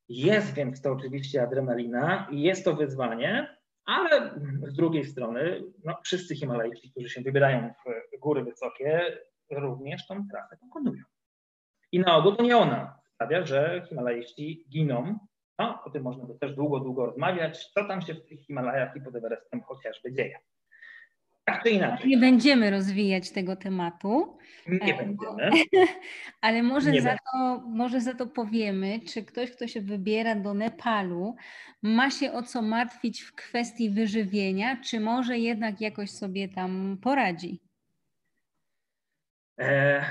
Jest więc to oczywiście adrenalina i jest to wyzwanie, ale z drugiej strony no, wszyscy Himalajczycy, którzy się wybierają w góry wysokie, również tą trasę pokonują. I na ogół to nie ona sprawia, że Himalajści giną. No, o tym można by też długo, długo rozmawiać, co tam się w tych Himalajach i pod Everestem chociażby dzieje. Tak czy inaczej. Nie będziemy rozwijać tego tematu. Nie będziemy. *laughs* Ale może, nie za to, może za to powiemy, czy ktoś, kto się wybiera do Nepalu, ma się o co martwić w kwestii wyżywienia, czy może jednak jakoś sobie tam poradzi? E,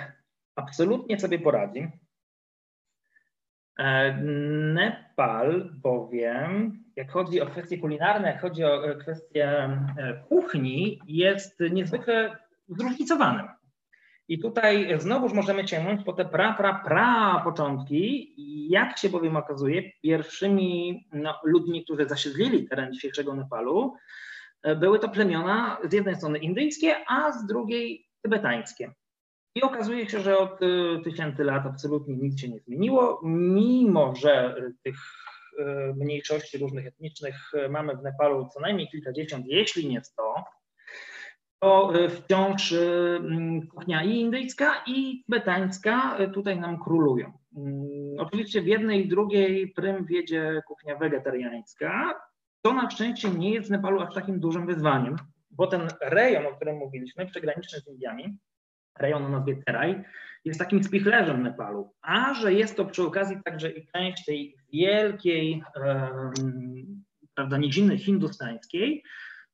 absolutnie sobie poradzi. E, Nepal bowiem, jak chodzi o kwestie kulinarne, jak chodzi o e, kwestie e, kuchni, jest niezwykle zróżnicowanym. I tutaj znowuż możemy sięgnąć po te pra, pra, pra początki. Jak się bowiem okazuje, pierwszymi no, ludźmi, którzy zasiedlili teren dzisiejszego Nepalu, były to plemiona z jednej strony indyjskie, a z drugiej tybetańskie. I okazuje się, że od y, tysięcy lat absolutnie nic się nie zmieniło, mimo że tych y, mniejszości różnych etnicznych y, mamy w Nepalu co najmniej kilkadziesiąt, jeśli nie sto, to wciąż kuchnia i indyjska, i tybetańska tutaj nam królują. Mm, oczywiście w jednej i drugiej prym wiedzie kuchnia wegetariańska. To na szczęście nie jest w Nepalu aż takim dużym wyzwaniem, bo ten rejon, o którym mówiliśmy, przygraniczny z Indiami, rejon o nazwie Teraj, jest takim spichlerzem Nepalu, a że jest to przy okazji także i część tej wielkiej um, prawda, niziny hindustańskiej,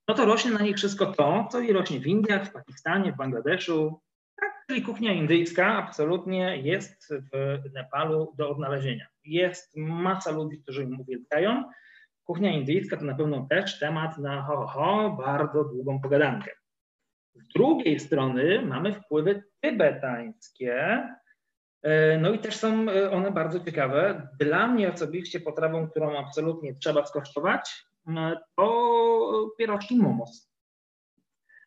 no to rośnie na nich wszystko to, co i rośnie w Indiach, w Pakistanie, w Bangladeszu, tak, czyli kuchnia indyjska absolutnie jest w Nepalu do odnalezienia. Jest masa ludzi, którzy ją uwielbiają. Kuchnia indyjska to na pewno też temat na ho, ho, bardzo długą pogadankę. Z drugiej strony mamy wpływy tybetańskie, e, no i też są e, one bardzo ciekawe. Dla mnie osobiście potrawą, którą absolutnie trzeba skosztować, to pierożki momos.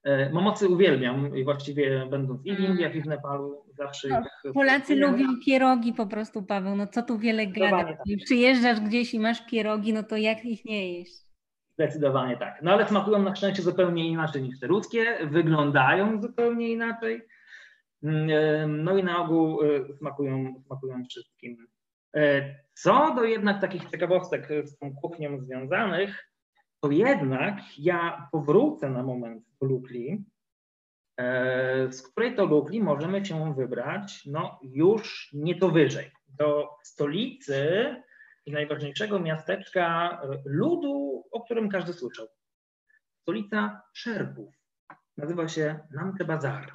E, Momocy uwielbiam i właściwie będąc i w mm. Indiach, i w Nepalu zawsze no, ich... Polacy lubią pierogi po prostu, Paweł, no co tu wiele gadać. Tak. Przyjeżdżasz gdzieś i masz pierogi, no to jak ich nie jeść? Zdecydowanie tak. No ale smakują na szczęście zupełnie inaczej niż te ludzkie, wyglądają zupełnie inaczej. Mm, no i na ogół e, smakują, smakują wszystkim. E, co do jednak takich ciekawostek z tą kuchnią związanych, to jednak ja powrócę na moment do Lukli, e, z której to Lukli możemy się wybrać no już nieco wyżej, do stolicy i najważniejszego miasteczka e, ludu, o którym każdy słyszał. Stolica Szerbów. Nazywa się Namche Bazar.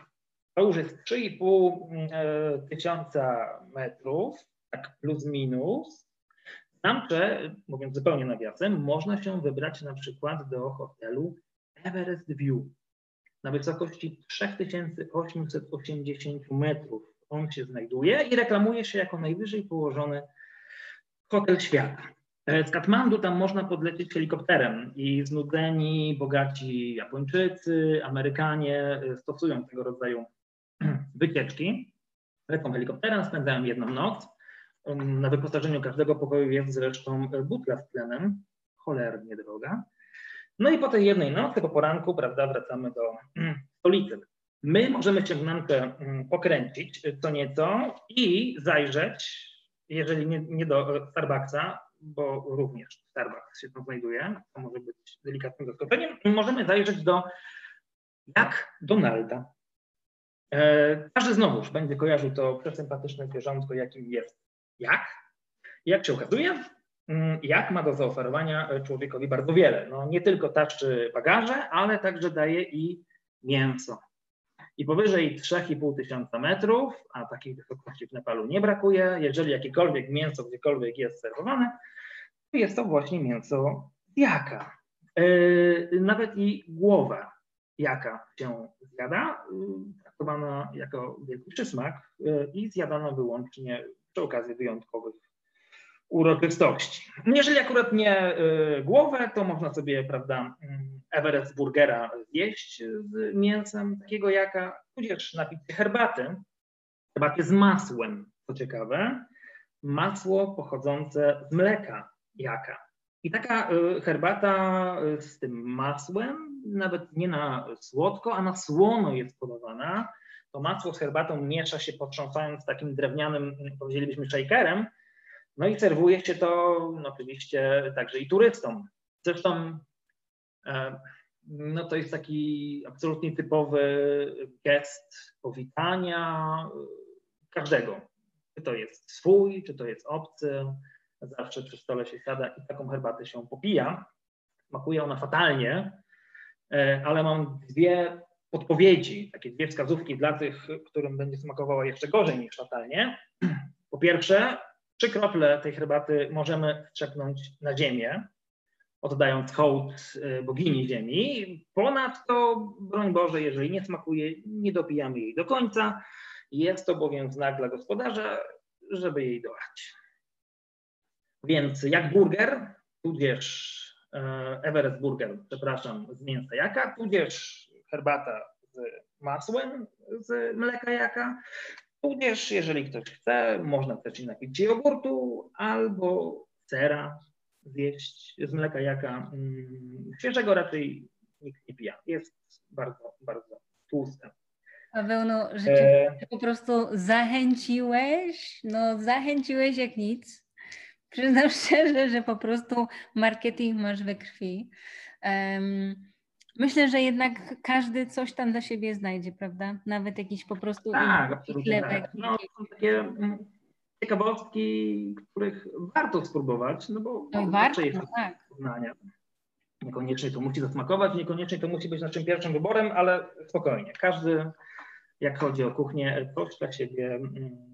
To już jest 3,5 e, tysiąca metrów, tak plus minus. Namche, mówiąc zupełnie nawiasem, można się wybrać na przykład do hotelu Everest View na wysokości 3880 metrów. On się znajduje i reklamuje się jako najwyżej położony hotel świata. E, z Katmandu tam można podlecieć helikopterem i znudzeni, bogaci Japończycy, Amerykanie e, stosują tego rodzaju *clears throat* wycieczki. Lecą helikopterem, spędzają jedną noc. Um, na wyposażeniu każdego pokoju jest zresztą butla z tlenem, cholernie droga. No i po tej jednej nocy, po poranku, prawda, wracamy do stolicy. My możemy się w Nankę mm, pokręcić co nieco i zajrzeć jeżeli nie, nie do Starbucksa, bo również Starbucks się tam znajduje, to może być delikatnym zaskoczeniem, możemy zajrzeć do jak Donalda. E, każdy znowuż będzie kojarzył to przesympatyczne zwierzątko, jakim jest jak. Jak się okazuje, mm, jak ma do zaoferowania człowiekowi bardzo wiele. No, nie tylko taszczy bagaże, ale także daje i mięso. I powyżej 3,5 tysiąca metrów, a takich wysokości w Nepalu nie brakuje, jeżeli jakiekolwiek mięso gdziekolwiek jest serwowane, to jest to właśnie mięso jaka. Yy, nawet i głowa jaka się zjada, yy, traktowana jako wielki przysmak yy, i zjadana wyłącznie przy okazji wyjątkowych uroczystości. Jeżeli akurat nie głowę, to można sobie, prawda, mm, Everest burgera zjeść z mięsem takiego jaka, tudzież napić herbaty, herbaty z masłem, co ciekawe, masło pochodzące z mleka jaka. I taka y, herbata y, z tym masłem, nawet nie na słodko, a na słono jest podawana. To masło z herbatą miesza się potrząsając takim drewnianym, powiedzielibyśmy, shakerem, no i serwuje się to no, oczywiście także i turystom. Zresztą E, no to jest taki absolutnie typowy gest powitania każdego. Czy to jest swój, czy to jest obcy. Zawsze przy stole się siada i taką herbatę się popija. Smakuje ona fatalnie, e, ale mam dwie podpowiedzi, takie dwie wskazówki dla tych, którym będzie smakowała jeszcze gorzej niż fatalnie. Po pierwsze, trzy krople tej herbaty możemy strzepnąć na ziemię, oddając hołd e, bogini ziemi. Ponadto, broń Boże, jeżeli nie smakuje, nie dopijamy jej do końca. Jest to bowiem znak dla gospodarza, żeby jej dolać. Więc jak burger, tudzież e, Everest Burger, przepraszam, z mięsa jaka, tudzież herbata z masłem z mleka jaka, tudzież jeżeli ktoś chce, można też i napić jogurtu albo sera zjeść z mleka jaka mm, świeżego raczej nikt nie pija. Jest bardzo, bardzo tłuste. Paweł, no rzeczywiście e... po prostu zachęciłeś, no zachęciłeś jak nic. Przyznam *laughs* szczerze, że po prostu marketing masz we krwi. Um, myślę, że jednak każdy coś tam dla siebie znajdzie, prawda? Nawet jakiś po prostu tak, chlebek. Tak. No, są takie mm, ciekawostki, których warto spróbować, no bo no warto, jest no tak. poznania. Niekoniecznie to musi zasmakować, niekoniecznie to musi być naszym pierwszym wyborem, ale spokojnie. Każdy, jak chodzi o kuchnię, coś dla siebie mm,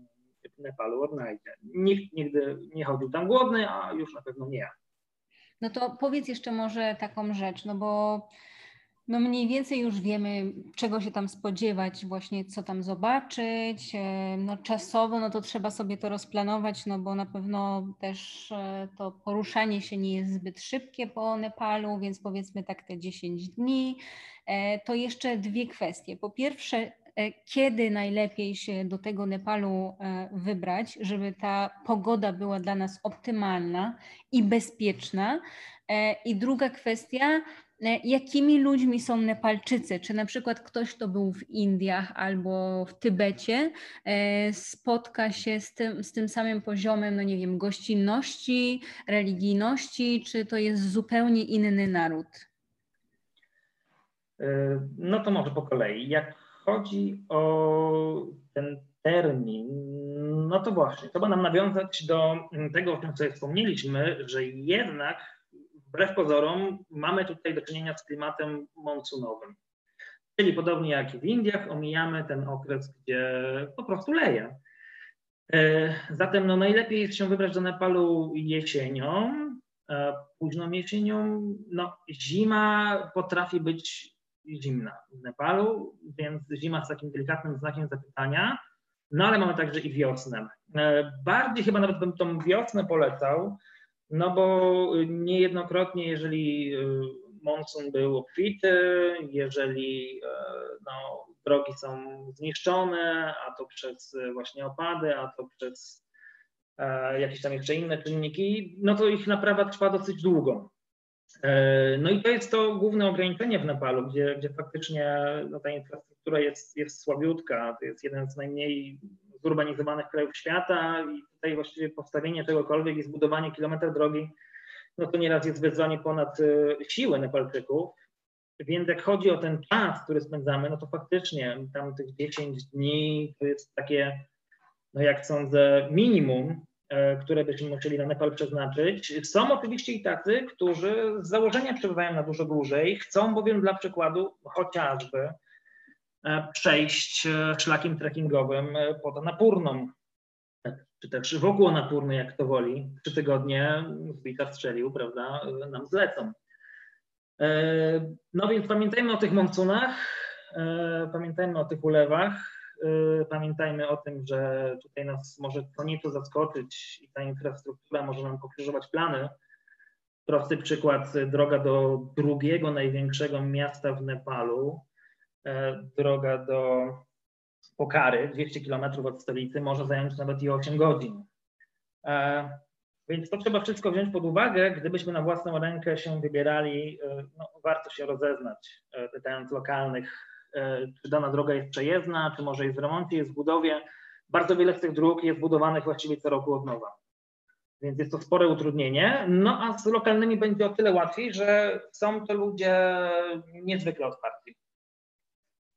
w Nepalu odnajdzie. Nikt nigdy nie chodził tam głodny, a już na pewno nie ja. No to powiedz jeszcze może taką rzecz, no bo no mniej więcej już wiemy, czego się tam spodziewać, właśnie co tam zobaczyć. E, no czasowo, no to trzeba sobie to rozplanować, no bo na pewno też e, to poruszanie się nie jest zbyt szybkie po Nepalu, więc powiedzmy tak te 10 dni. E, to jeszcze dwie kwestie. Po pierwsze, kiedy najlepiej się do tego Nepalu wybrać, żeby ta pogoda była dla nas optymalna i bezpieczna. I druga kwestia, jakimi ludźmi są Nepalczycy. Czy na przykład ktoś, kto był w Indiach albo w Tybecie, e, spotka się z tym, z tym samym poziomem, no nie wiem, gościnności, religijności, czy to jest zupełnie inny naród? E, no to może po kolei. Jak chodzi o ten termin, no to właśnie, to ma nam nawiązać do tego, o czym wspomnieliśmy, że jednak wbrew pozorom mamy tutaj do czynienia z klimatem monsunowym. Czyli podobnie jak w Indiach, omijamy ten okres, gdzie po prostu leje. E, zatem no, najlepiej jest się wybrać do Nepalu jesienią, późną jesienią. No, zima potrafi być zimna w Nepalu, więc zima z takim delikatnym znakiem zapytania. No ale mamy także i wiosnę. E, bardziej chyba nawet bym tą wiosnę polecał, no bo niejednokrotnie, jeżeli y, monsun był obfity, jeżeli e, no, drogi są zniszczone, a to przez właśnie opady, a to przez e, jakieś tam jeszcze inne czynniki, no to ich naprawa trwa dosyć długo. E, no i to jest to główne ograniczenie w Nepalu, gdzie, gdzie faktycznie no, ta infrastruktura jest, jest słabiutka. To jest jeden z najmniej zurbanizowanych krajów świata i tutaj właściwie postawienie czegokolwiek i zbudowanie kilometra drogi, no to nieraz jest wyzwanie ponad siłę Nepalczyków. Więc jak chodzi o ten czas, który spędzamy, no to faktycznie tam tych 10 dni to jest takie, no jak sądzę, minimum, E, które byśmy musieli na Nepal przeznaczyć. Są oczywiście i tacy, którzy z założenia przebywają na dużo dłużej, chcą bowiem dla przykładu chociażby przejść e, szlakiem trekkingowym pod Napurną, czy też wokół Napurny, jak to woli. Trzy tygodnie zbita strzelił, prawda, nam zlecą. No więc pamiętajmy o tych monsunach, pamiętajmy o tych ulewach, pamiętajmy o tym, że tutaj nas może to nieco zaskoczyć i ta infrastruktura może nam pokrzyżować plany. Prosty przykład, droga do drugiego największego miasta w Nepalu, e, droga do Pokary, 200 km od stolicy, może zająć nawet i 8 godzin. E, więc to trzeba wszystko wziąć pod uwagę. Gdybyśmy na własną rękę się wybierali, e, no, warto się rozeznać, pytając lokalnych E, czy dana droga jest przejezdna, czy może jest w remoncie, jest w budowie. Bardzo wiele z tych dróg jest budowanych właściwie co roku od nowa. Więc jest to spore utrudnienie. No a z lokalnymi będzie o tyle łatwiej, że są to ludzie niezwykle otwarci.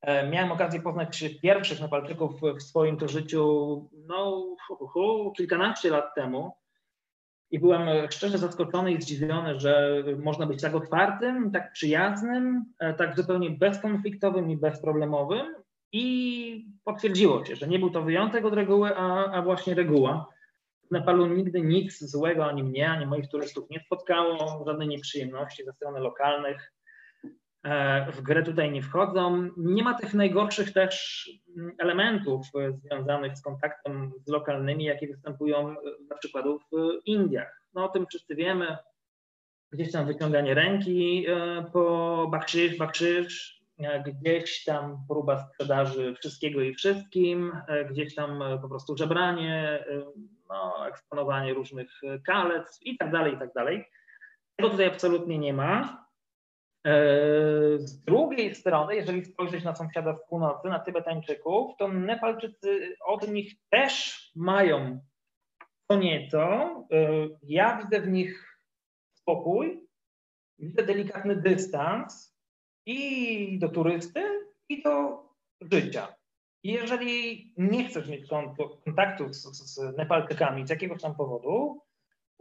E, miałem okazję poznać pierwszych Nepalczyków w swoim to życiu no, kilkanaście lat temu. I byłem szczerze zaskoczony i zdziwiony, że można być tak otwartym, tak przyjaznym, e, tak zupełnie bezkonfliktowym i bezproblemowym. I potwierdziło się, że nie był to wyjątek od reguły, a, a właśnie reguła. W Nepalu nigdy nic złego ani mnie, ani moich turystów nie spotkało, żadnej nieprzyjemności ze strony lokalnych. E, w grę tutaj nie wchodzą. Nie ma tych najgorszych też elementów e, związanych z kontaktem z lokalnymi, jakie występują e, na przykład w Indiach. No o tym wszyscy wiemy. Gdzieś tam wyciąganie ręki po bakrzyż, bakrzyż, gdzieś tam próba sprzedaży wszystkiego i wszystkim, gdzieś tam po prostu żebranie, no, eksponowanie różnych kalec i tak dalej, i tak dalej. Tego tutaj absolutnie nie ma. E, z drugiej strony, jeżeli spojrzeć na sąsiada z północy, na Tybetańczyków, to Nepalczycy od nich też mają co nieco. E, ja widzę w nich spokój, widzę delikatny dystans i do turysty, i do życia. Jeżeli nie chcesz mieć kontaktu z, z z jakiegoś tam powodu,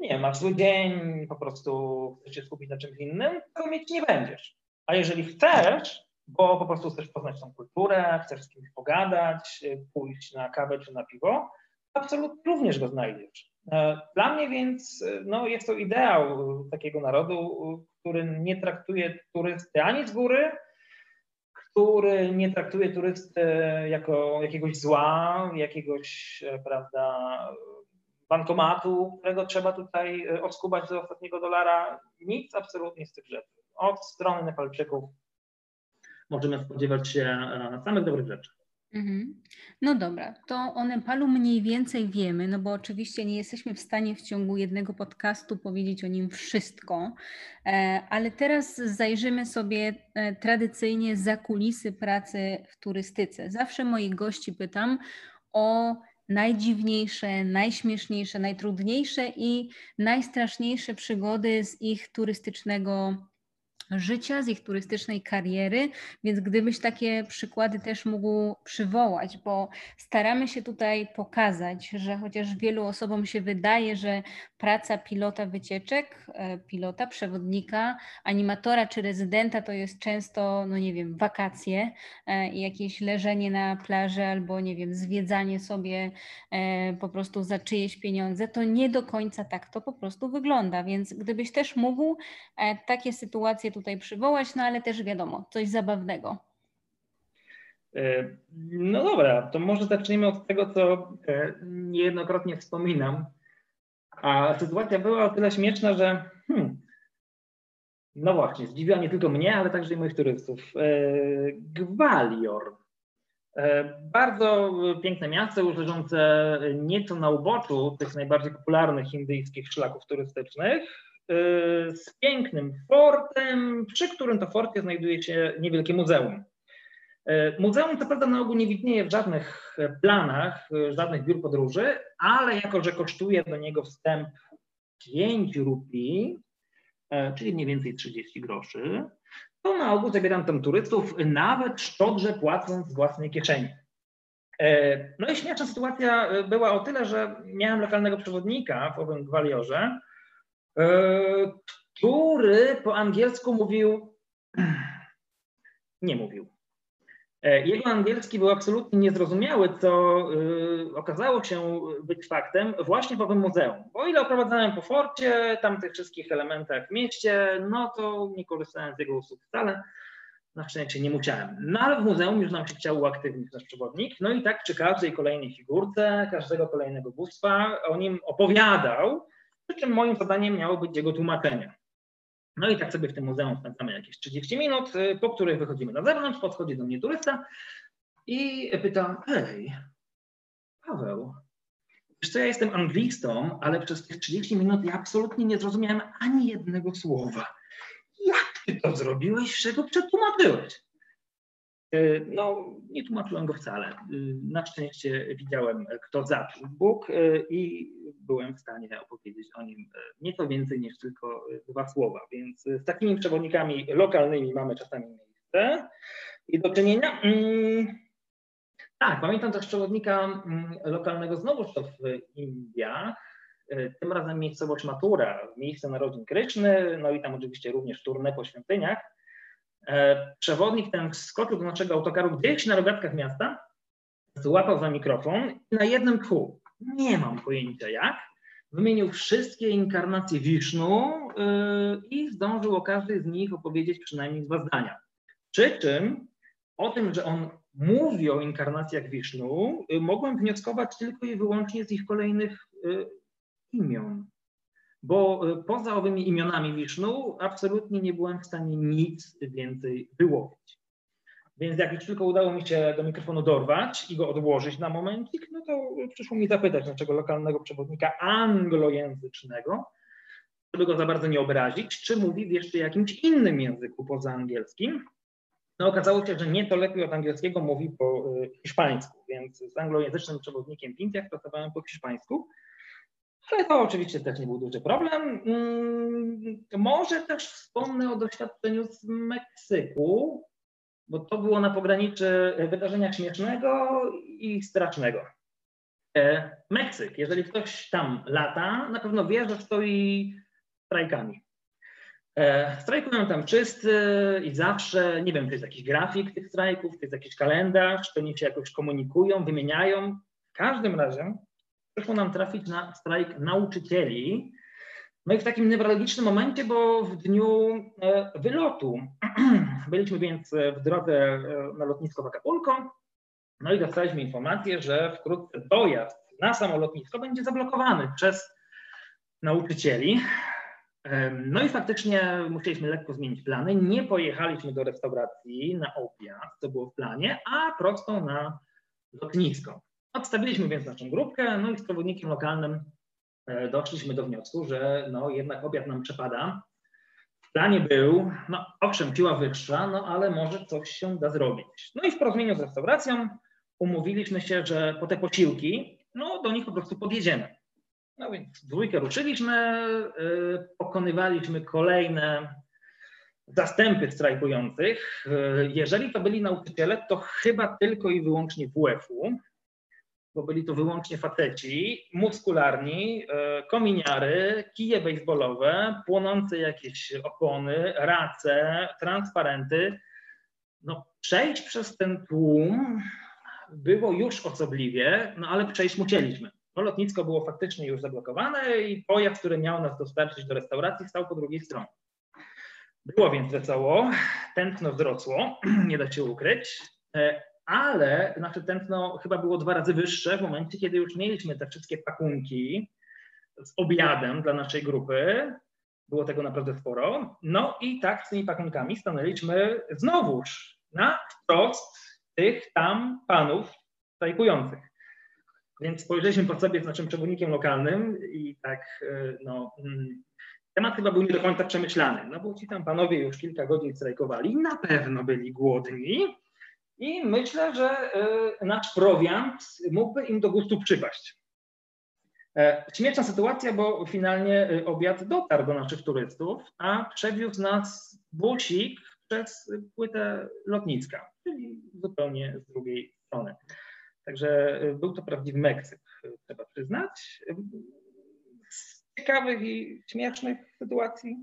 nie masz zły dzień, po prostu chcesz się skupić na czymś innym, to mieć nie będziesz. A jeżeli chcesz, bo po prostu chcesz poznać tą kulturę, chcesz z kimś pogadać, pójść na kawę czy na piwo, absolutnie również go znajdziesz. E, dla mnie więc no, jest to ideał takiego narodu, który nie traktuje turysty ani z góry, który nie traktuje turysty jako jakiegoś zła, jakiegoś, e, prawda, bankomatu, którego trzeba tutaj e, odskubać do ostatniego dolara. Nic absolutnie z tych rzeczy. Od strony Nepalczyków możemy spodziewać się e, samych dobrych rzeczy. Mhm. No dobra, to o Nepalu mniej więcej wiemy, no bo oczywiście nie jesteśmy w stanie w ciągu jednego podcastu powiedzieć o nim wszystko, e, ale teraz zajrzymy sobie tradycyjnie za kulisy pracy w turystyce. Zawsze moich gości pytam o najdziwniejsze, najśmieszniejsze, najtrudniejsze i najstraszniejsze przygody z ich turystycznego życia, z ich turystycznej kariery, więc gdybyś takie przykłady też mógł przywołać, bo staramy się tutaj pokazać, że chociaż wielu osobom się wydaje, że praca pilota wycieczek, e, pilota, przewodnika, animatora czy rezydenta to jest często, no nie wiem, wakacje e, i jakieś leżenie na plaży albo, nie wiem, zwiedzanie sobie e, po prostu za czyjeś pieniądze, to nie do końca tak to po prostu wygląda, więc gdybyś też mógł takie sytuacje tutaj przywołać, no ale też wiadomo, coś zabawnego. No dobra, to może zacznijmy od tego, co niejednokrotnie wspominam, a sytuacja była o tyle śmieszna, że hmm, no właśnie, zdziwiła nie tylko mnie, ale także i moich turystów. E, Gwalior. E, bardzo piękne miasto, leżące nieco na uboczu tych najbardziej popularnych indyjskich szlaków turystycznych, e, z pięknym fortem, przy którym to forcie znajduje się niewielkie muzeum. Muzeum co prawda na ogół nie widnieje w żadnych planach, żadnych biur podróży, ale jako, że kosztuje do niego wstęp 5 rupii, czyli mniej więcej 30 groszy, to na ogół zabieram tam turystów, nawet szczodrze płacąc z własnej kieszeni. E, no i śmieszna sytuacja e, była o tyle, że miałem lokalnego przewodnika w owym gwaliorze, e, który po angielsku mówił, *clears throat* nie mówił. Jego angielski był absolutnie niezrozumiały, co okazało się być faktem właśnie w owym muzeum. Bo o ile oprowadzałem po forcie, tam tych wszystkich elementach w mieście, no to nie korzystałem z jego usług wcale na szczęście nie musiałem. No ale w muzeum już nam się chciał uaktywnić nasz przewodnik. No i tak przy każdej kolejnej figurce, każdego kolejnego bóstwa o nim opowiadał, przy czym moim zadaniem miało być jego tłumaczenie. No i tak sobie w tym muzeum spędzamy jakieś 30 minut, y, po których wychodzimy na zewnątrz, podchodzi do mnie turysta i pyta, hej, Paweł, wiesz co, ja jestem anglistą, ale przez tych 30 minut ja absolutnie nie zrozumiałem ani jednego słowa jak ty to zrobiłeś, czego przetłumaczyłeś? E, no, nie tłumaczyłem go wcale. E, na szczęście widziałem, kto zaczął Bóg e, i byłem w stanie opowiedzieć o nim nieco więcej niż tylko dwa słowa. Więc z takimi przewodnikami lokalnymi mamy czasami miejsce i do czynienia. Mm, tak, pamiętam też przewodnika mm, lokalnego znowuż to w Indiach, tym razem miejscowość Matura, miejsce narodzin Kryszny, no i tam oczywiście również turnę po świątyniach. E, przewodnik ten skoczył do naszego autokaru gdzieś na rogatkach miasta, złapał za mikrofon i na jednym tchu, nie mam pojęcia jak, wymienił wszystkie inkarnacje Wisznu e, i zdążył o każdej z nich opowiedzieć przynajmniej dwa zdania. Przy czym o tym, że on mówi o inkarnacjach Wisznu, mogłem wnioskować tylko i wyłącznie z ich kolejnych imion. Bo e, poza owymi imionami Wisznu absolutnie nie byłem w stanie nic więcej wyłowić. Więc jak już tylko udało mi się do mikrofonu dorwać i go odłożyć na momencik, no to przyszło mi zapytać naszego lokalnego przewodnika anglojęzycznego, żeby go za bardzo nie obrazić, czy mówi w jeszcze jakimś innym języku poza angielskim. No okazało się, że nie to lepiej od angielskiego mówi po e, hiszpańsku, więc z anglojęzycznym przewodnikiem w Indiach pracowałem po hiszpańsku. Ale to oczywiście też nie był duży problem. Mm, może też wspomnę o doświadczeniu z Meksyku, bo to było na pograniczy wydarzenia śmiesznego i strasznego. E, Meksyk, jeżeli ktoś tam lata, na pewno wie, że stoi strajkami. E, strajkują tam wszyscy i zawsze, nie wiem, to jest jakiś grafik tych strajków, to jest jakiś kalendarz, to oni się jakoś komunikują, wymieniają. W każdym razie przyszło nam trafić na strajk nauczycieli. No i w takim newralgicznym momencie, bo w dniu e, wylotu *clears throat* byliśmy więc w drodze e, na lotnisko w Acapulco, no i dostaliśmy informację, że wkrótce dojazd na samo lotnisko będzie zablokowany przez nauczycieli. No i faktycznie musieliśmy lekko zmienić plany. Nie pojechaliśmy do restauracji na obiad, co było w planie, a prosto na lotnisko. Odstawiliśmy więc naszą grupkę, no i z przewodnikiem lokalnym e, doszliśmy do wniosku, że no jednak obiad nam przepada. W planie był, no owszem, piła wyższa, no ale może coś się da zrobić. No i w porozumieniu z restauracją umówiliśmy się, że po te posiłki, no do nich po prostu podjedziemy. No więc dwójkę ruszyliśmy, yy, pokonywaliśmy kolejne zastępy strajkujących. Yy, jeżeli to byli nauczyciele, to chyba tylko i wyłącznie WF-u, bo byli to wyłącznie faceci, muskularni, e, kominiary, kije baseballowe, płonące jakieś opony, race, transparenty. No, przejść przez ten tłum było już osobliwie, no ale przejść musieliśmy. No, lotnisko było faktycznie już zablokowane i pojazd, który miał nas dostarczyć do restauracji, stał po drugiej stronie. Było więc wesoło, tętno wzrosło, *clears throat* nie da się ukryć. Ale nasze tętno chyba było dwa razy wyższe w momencie, kiedy już mieliśmy te wszystkie pakunki z obiadem dla naszej grupy. Było tego naprawdę sporo. No i tak z tymi pakunkami stanęliśmy znowuż na wprost tych tam panów strajkujących. Więc spojrzeliśmy po sobie z naszym przewodnikiem lokalnym i tak, e, no, mm, temat chyba był nie do końca przemyślany, no bo ci tam panowie już kilka godzin strajkowali, na pewno byli głodni, I myślę, że nasz prowiant mógłby im do gustu przypaść. Śmieszna sytuacja, bo finalnie obiad dotarł do naszych turystów, a przewiózł nas busik przez płytę lotnicka, czyli zupełnie z drugiej strony. Także był to prawdziwy Meksyk, trzeba przyznać. Z ciekawych i śmiesznych sytuacji.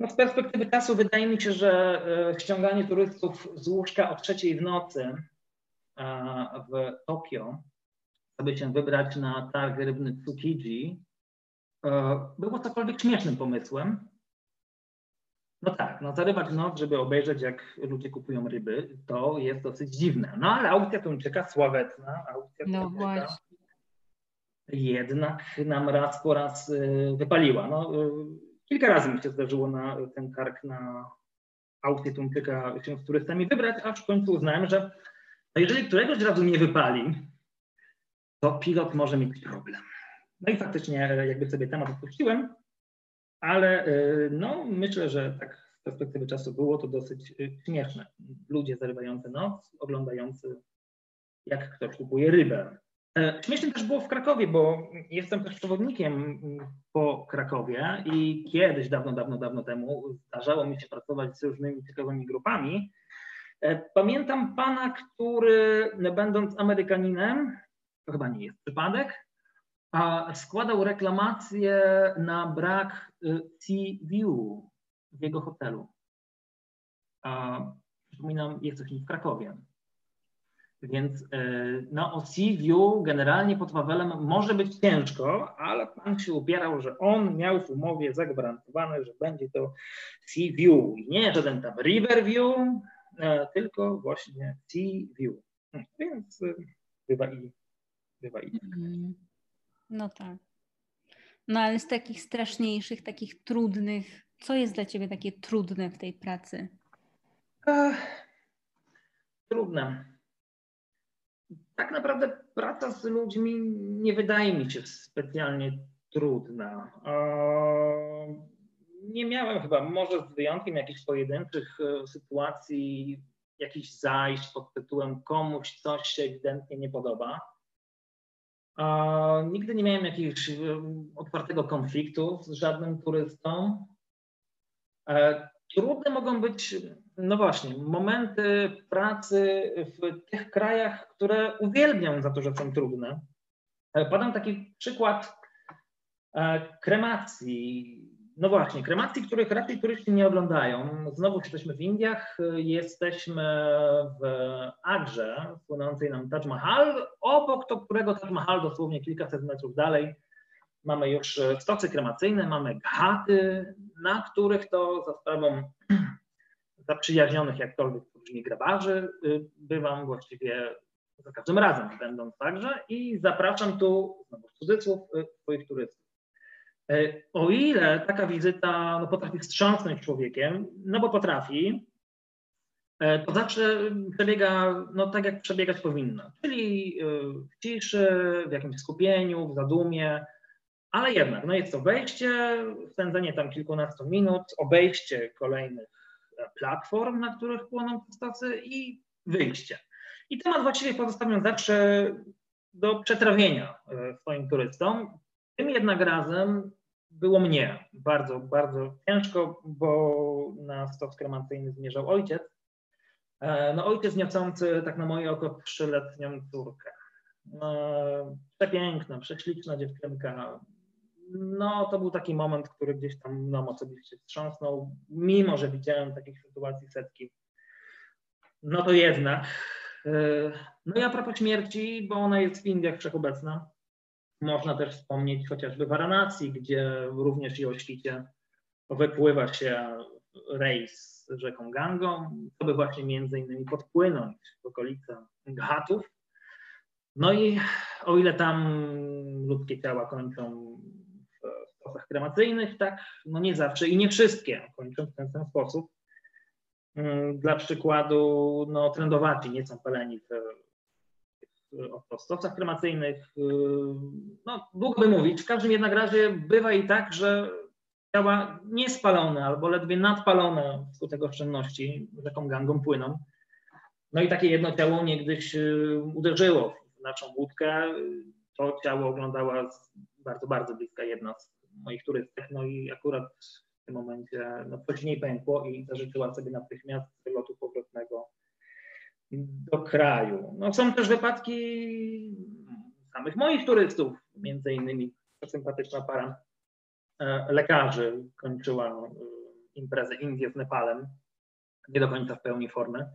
No z perspektywy czasu wydaje mi się, że e, ściąganie turystów z łóżka o trzeciej w nocy w Tokio, aby się wybrać na targ rybny Tsukiji, e, było cokolwiek śmiesznym pomysłem. No tak, no zarywać noc, żeby obejrzeć, jak ludzie kupują ryby, to jest dosyć dziwne. No ale aukcja Tuńczyka sławetna, aukcja no właśnie. jednak nam raz po raz wypaliła. No, kilka razy mi się zdarzyło na ten kark na aukcję Tuńczyka się z turystami wybrać, aż w końcu uznałem, że no jeżeli któregoś razu nie wypali, to pilot może mieć problem. No i faktycznie jakby sobie temat odpuściłem, ale y, no, myślę, że tak z perspektywy czasu było to dosyć y, śmieszne. Ludzie zarywający noc, oglądający jak ktoś kupuje rybę. E, śmiesznie też było w Krakowie, bo jestem też przewodnikiem po Krakowie i kiedyś, dawno, dawno, dawno temu zdarzało mi się pracować z różnymi ciekawymi grupami. E, pamiętam pana, który będąc Amerykaninem, to chyba nie jest przypadek, a składał reklamację na brak Sea View w jego hotelu. A, przypominam, jesteśmy w Krakowie. Więc y, no, o View generalnie pod Wawelem może być ciężko, ale pan się upierał, że on miał w umowie zagwarantowane, że będzie to Sea View. Nie żaden tam River View, e, tylko właśnie Sea View. Więc y, bywa i bywa i tak. Mm. No tak. No ale z takich straszniejszych, takich trudnych, co jest dla ciebie takie trudne w tej pracy? Ech, trudne. Tak naprawdę praca z ludźmi nie wydaje mi się specjalnie trudna. Nie miałem chyba, może z wyjątkiem jakichś pojedynczych e, sytuacji, jakichś zajść pod tytułem komuś coś się ewidentnie nie podoba Nigdy nie miałem jakiegoś e, otwartego konfliktu z żadnym turystą. E, trudne mogą być, no właśnie, momenty pracy w tych krajach, które uwielbiam za to, że są trudne. E, podam taki przykład kremacji no właśnie, kremacji, których raczej turyści nie oglądają. Znowu jesteśmy w Indiach, jesteśmy w Agrze, słynącej nam Taj Mahal, obok to, którego Taj Mahal dosłownie kilkaset metrów dalej mamy już stocy kremacyjne, mamy ghaty, na których to za sprawą zaprzyjaźnionych jakkolwiek brzmi grabarzy bywam właściwie za każdym razem będąc także i zapraszam tu, znowu w cudzysłów, swoich turystów. E, o ile taka wizyta no, potrafi wstrząsnąć człowiekiem, no bo potrafi, to zawsze przebiega no, tak, jak przebiegać powinno, czyli w ciszy, w jakimś skupieniu, w zadumie, ale jednak no jest to wejście, spędzenie tam kilkunastu minut, obejście kolejnych platform, na których płoną stosy i wyjście. I temat właściwie pozostawiam zawsze do przetrawienia swoim turystom. Tym jednak razem było mnie bardzo, bardzo ciężko, bo na stos kremacyjny zmierzał ojciec. E, no ojciec niosący tak na moje oko trzyletnią córkę. E, przepiękna, prześliczna dziewczynka. No to był taki moment, który gdzieś tam mną osobiście wstrząsnął, mimo że widziałem takich sytuacji setki. No to jednak. E, no i a propos śmierci, bo ona jest w Indiach wszechobecna, można też wspomnieć chociażby Waranacji, gdzie również i o świcie wypływa się rejs rzeką Gangą, to by właśnie między innymi podpłynąć w okolice Ghatów. No i o ile tam ludzkie ciała kończą w stosach kremacyjnych, tak no nie zawsze i nie wszystkie kończą w ten sam sposób. Mm, dla przykładu, no, trendowaci nie są paleni w stosach kremacyjnych. Y, no, długo by mówić. W każdym jednak razie bywa i tak, że ciała niespalone albo ledwie nadpalone wskutek oszczędności rzeką gangą płyną No i takie jedno ciało niegdyś uderzyło w naszą łódkę. To ciało oglądała bardzo, bardzo bliska z moich turystek, no i akurat w tym momencie no, coś pękło i zażyczyła sobie natychmiast lotu powrotnego do kraju. No, są też wypadki samych moich turystów, między innymi sympatyczna para e, lekarzy kończyła e, imprezę Indie z Nepalem, nie do końca w pełni formy.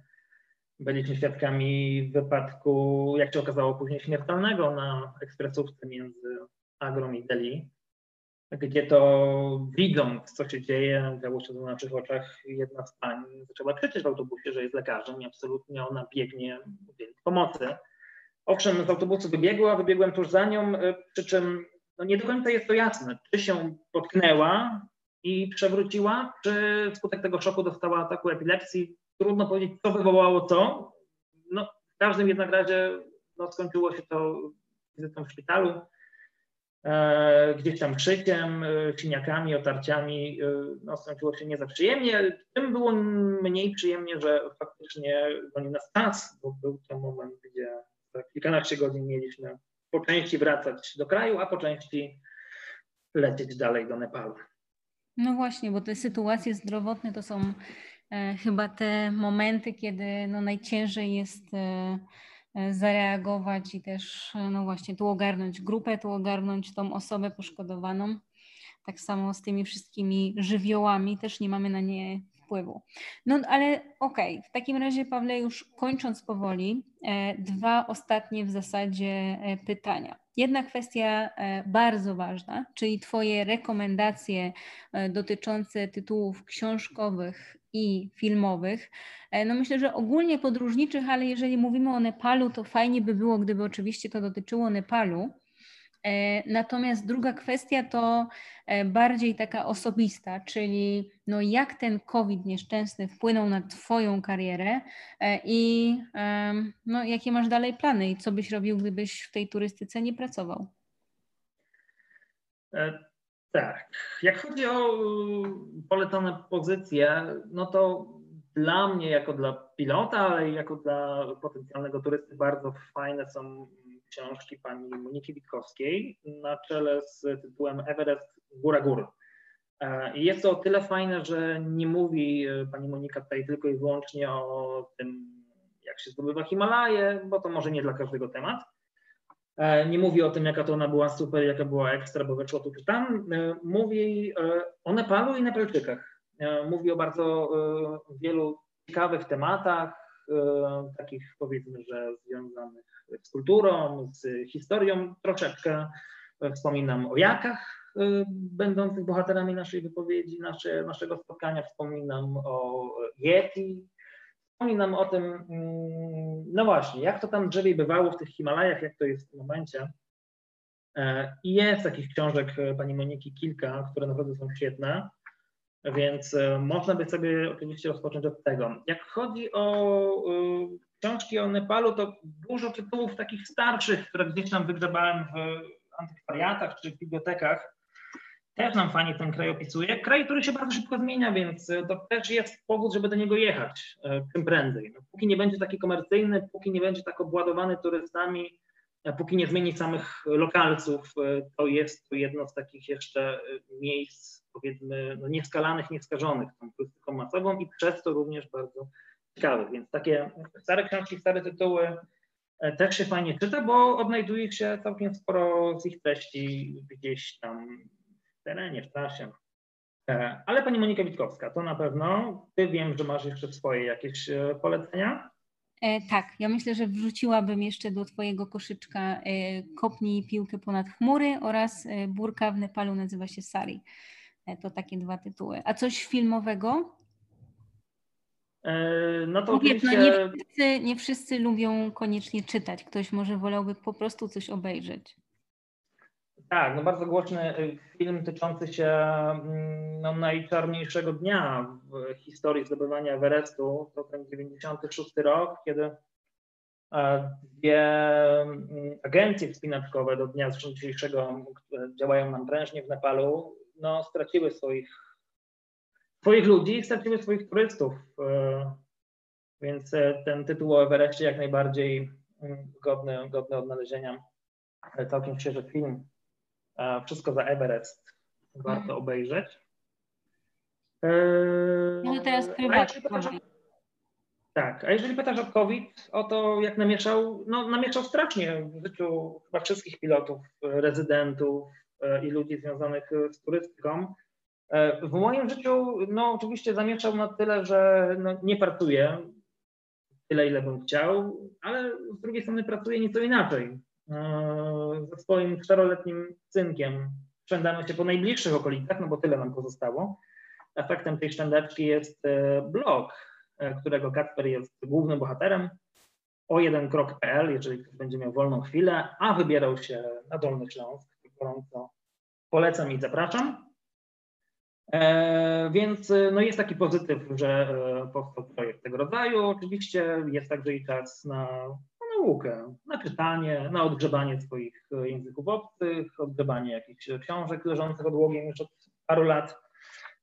Byliśmy świadkami wypadku, jak się okazało później, śmiertelnego na ekspresówce między Agrą i Delhi gdzie to widząc, co się dzieje, działo się to na naszych oczach, jedna z pań zaczęła krzyczeć w autobusie, że jest lekarzem i absolutnie ona biegnie udzielić pomocy. Owszem, z autobusu wybiegła, wybiegłem tuż za nią, e, przy czym no nie do końca jest to jasne, czy się potknęła i przewróciła, czy wskutek tego szoku dostała ataku epilepsji. Trudno powiedzieć, co wywołało co. No, w każdym jednak razie no, skończyło się to wizytą w szpitalu. E, gdzieś tam krzykiem, e, siniakami, otarciami, e, no skończyło się nie za przyjemnie. Tym było mniej przyjemnie, że faktycznie gonił nas czas, bo był to moment, gdzie za kilkanaście godzin mieliśmy po części wracać do kraju, a po części lecieć dalej do Nepalu. No właśnie, bo te sytuacje zdrowotne to są e, chyba te momenty, kiedy no, najciężej jest E, zareagować i też, e, no właśnie, tu ogarnąć grupę, tu ogarnąć tą osobę poszkodowaną. Tak samo z tymi wszystkimi żywiołami też nie mamy na nie wpływu. No ale okej, okay. w takim razie, Pawle, już kończąc powoli, e, dwa ostatnie w zasadzie pytania. Jedna kwestia bardzo ważna, czyli Twoje rekomendacje dotyczące tytułów książkowych i filmowych. E, no myślę, że ogólnie podróżniczych, ale jeżeli mówimy o Nepalu, to fajnie by było, gdyby oczywiście to dotyczyło Nepalu. E, natomiast druga kwestia to e, bardziej taka osobista, czyli no jak ten COVID nieszczęsny wpłynął na Twoją karierę i no jakie masz dalej plany i co byś robił, gdybyś w tej turystyce nie pracował? Tak. Jak chodzi o y, polecone pozycje, no to dla mnie, jako dla pilota, ale jako dla potencjalnego turysty, bardzo fajne są książki pani Moniki Witkowskiej na czele z tytułem Everest Góra Gór. E, I jest to o tyle fajne, że nie mówi y, pani Monika tutaj tylko i wyłącznie o tym, jak się zdobywa Himalaje, bo to może nie dla każdego temat, E, nie mówi o tym, jaka to ona była super, jaka była ekstra, bo weszło tu czy tam. E, mówi e, o Nepalu i Nepalczykach. Mówi o bardzo wielu ciekawych tematach, takich powiedzmy, że związanych z kulturą, z historią troszeczkę. Wspominam o jakach będących bohaterami naszej wypowiedzi, nasze, naszego spotkania. Wspominam o Yeti, Wspominam o tym, mm, no właśnie, jak to tam drzewie bywało w tych Himalajach, jak to jest w tym momencie. E, I jest takich książek e, pani Moniki kilka, które naprawdę są świetne, więc e, można by sobie oczywiście rozpocząć od tego. Jak chodzi o książki o Nepalu, to dużo tytułów takich starszych, które gdzieś tam wygrzebałem w antykwariatach czy w bibliotekach, też nam fajnie ten kraj opisuje. Kraj, który się bardzo szybko zmienia, więc e, to też jest powód, żeby do niego jechać e, czym prędzej. No, póki nie będzie taki komercyjny, póki nie będzie tak obładowany turystami, póki nie zmieni samych lokalców, e, to jest to jedno z takich jeszcze miejsc, powiedzmy, no nieskalanych, nieskażonych tą turystyką masową i przez to również bardzo ciekawych. Więc takie stare książki, stare tytuły też się fajnie czyta, bo odnajduje się całkiem sporo z ich treści gdzieś tam terenie, w czasie. E, ale pani Monika Witkowska, to na pewno. Ty wiem, że masz jeszcze swoje jakieś e, polecenia. E, tak, ja myślę, że wrzuciłabym jeszcze do Twojego koszyczka Kopnij piłkę ponad chmury oraz Burka w Nepalu nazywa się Sari. To takie dwa tytuły. A coś filmowego? No to Mówię, oczywiście... no nie, wszyscy, nie wszyscy lubią koniecznie czytać. Ktoś może wolałby po prostu coś obejrzeć. Tak, no bardzo głośny y, film tyczący się mm, no, najczarniejszego dnia w historii zdobywania Everestu. To ten 96 rok, kiedy e, dwie mm, agencje wspinaczkowe do dnia dzisiejszego, które działają nam prężnie w Nepalu, no, straciły swoich, swoich ludzi, straciły swoich turystów. E, Więc e, ten tytuł o Everestie jak najbardziej mm, godny, godny odnalezienia. Całkiem świeży film. Wszystko za Everest warto mhm. obejrzeć. No teraz prywatnie. Tak, a jeżeli pytasz o COVID, o to jak namieszał, no namieszał strasznie w życiu chyba wszystkich pilotów, rezydentów i ludzi związanych z turystyką. W moim życiu, no oczywiście zamieszał na tyle, że no, nie pracuję tyle, ile bym chciał, ale z drugiej strony pracuję nieco inaczej. Ze swoim czteroletnim synkiem szwendamy się po najbliższych okolicach, no bo tyle nam pozostało. Efektem tej szwendeczki jest e, blog, e, którego Kacper jest głównym bohaterem, o jeden krok.pl, jeżeli ktoś będzie miał wolną chwilę, a wybierał się na Dolny Śląsk, gorąco polecam i zapraszam. E, więc e, no jest taki pozytyw, że powstał projekt tego rodzaju. Oczywiście jest także i czas na naukę, na czytanie, na odgrzebanie swoich języków obcych, odgrzebanie jakichś książek leżących odłogiem już od paru lat.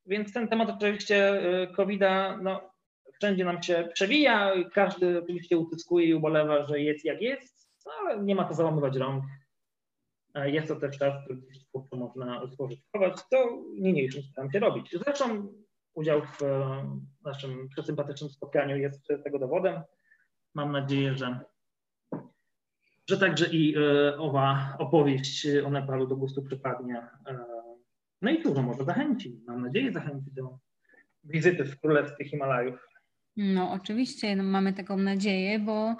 Więc ten temat oczywiście COVID-a no, wszędzie nam się przewija. Każdy oczywiście utyskuje i ubolewa, że jest jak jest, no, ale nie ma to załamywać rąk. Jest to też czas, który twórczo można spożytkować, to niniejszym staram się robić. Zresztą udział w e, naszym przesympatycznym spotkaniu jest tego dowodem. Mam nadzieję, że, że także i e, owa opowieść o Nepalu do gustu przypadnie. E, no i dużo może zachęci, mam nadzieję zachęci do wizyty w Królestwie Himalajów. No oczywiście, no, mamy taką nadzieję, bo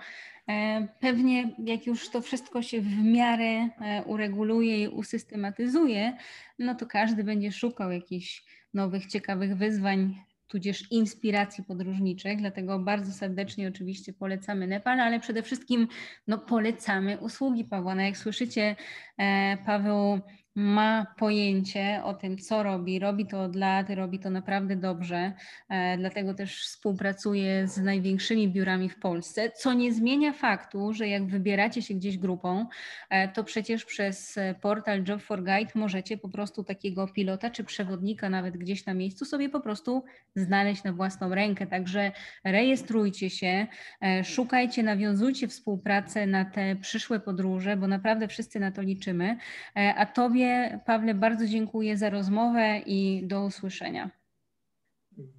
E, pewnie jak już to wszystko się w miarę e, ureguluje i usystematyzuje, no to każdy będzie szukał jakichś nowych, ciekawych wyzwań, tudzież inspiracji podróżniczych. Dlatego bardzo serdecznie oczywiście polecamy Nepal, ale przede wszystkim no, polecamy usługi Pawła. No, jak słyszycie, e, Paweł ma pojęcie o tym, co robi. Robi to od lat, robi to naprawdę dobrze, e, dlatego też współpracuje z największymi biurami w Polsce, co nie zmienia faktu, że jak wybieracie się gdzieś grupą, e, to przecież przez portal Job for Guide możecie po prostu takiego pilota czy przewodnika nawet gdzieś na miejscu sobie po prostu znaleźć na własną rękę. Także rejestrujcie się, e, szukajcie, nawiązujcie współpracę na te przyszłe podróże, bo naprawdę wszyscy na to liczymy. A Tobie Pawle, bardzo dziękuję za rozmowę i do usłyszenia.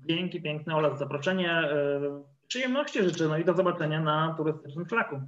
Dzięki piękne Ola za zaproszenie. E, przyjemności życzę no i do zobaczenia na turystycznym szlaku.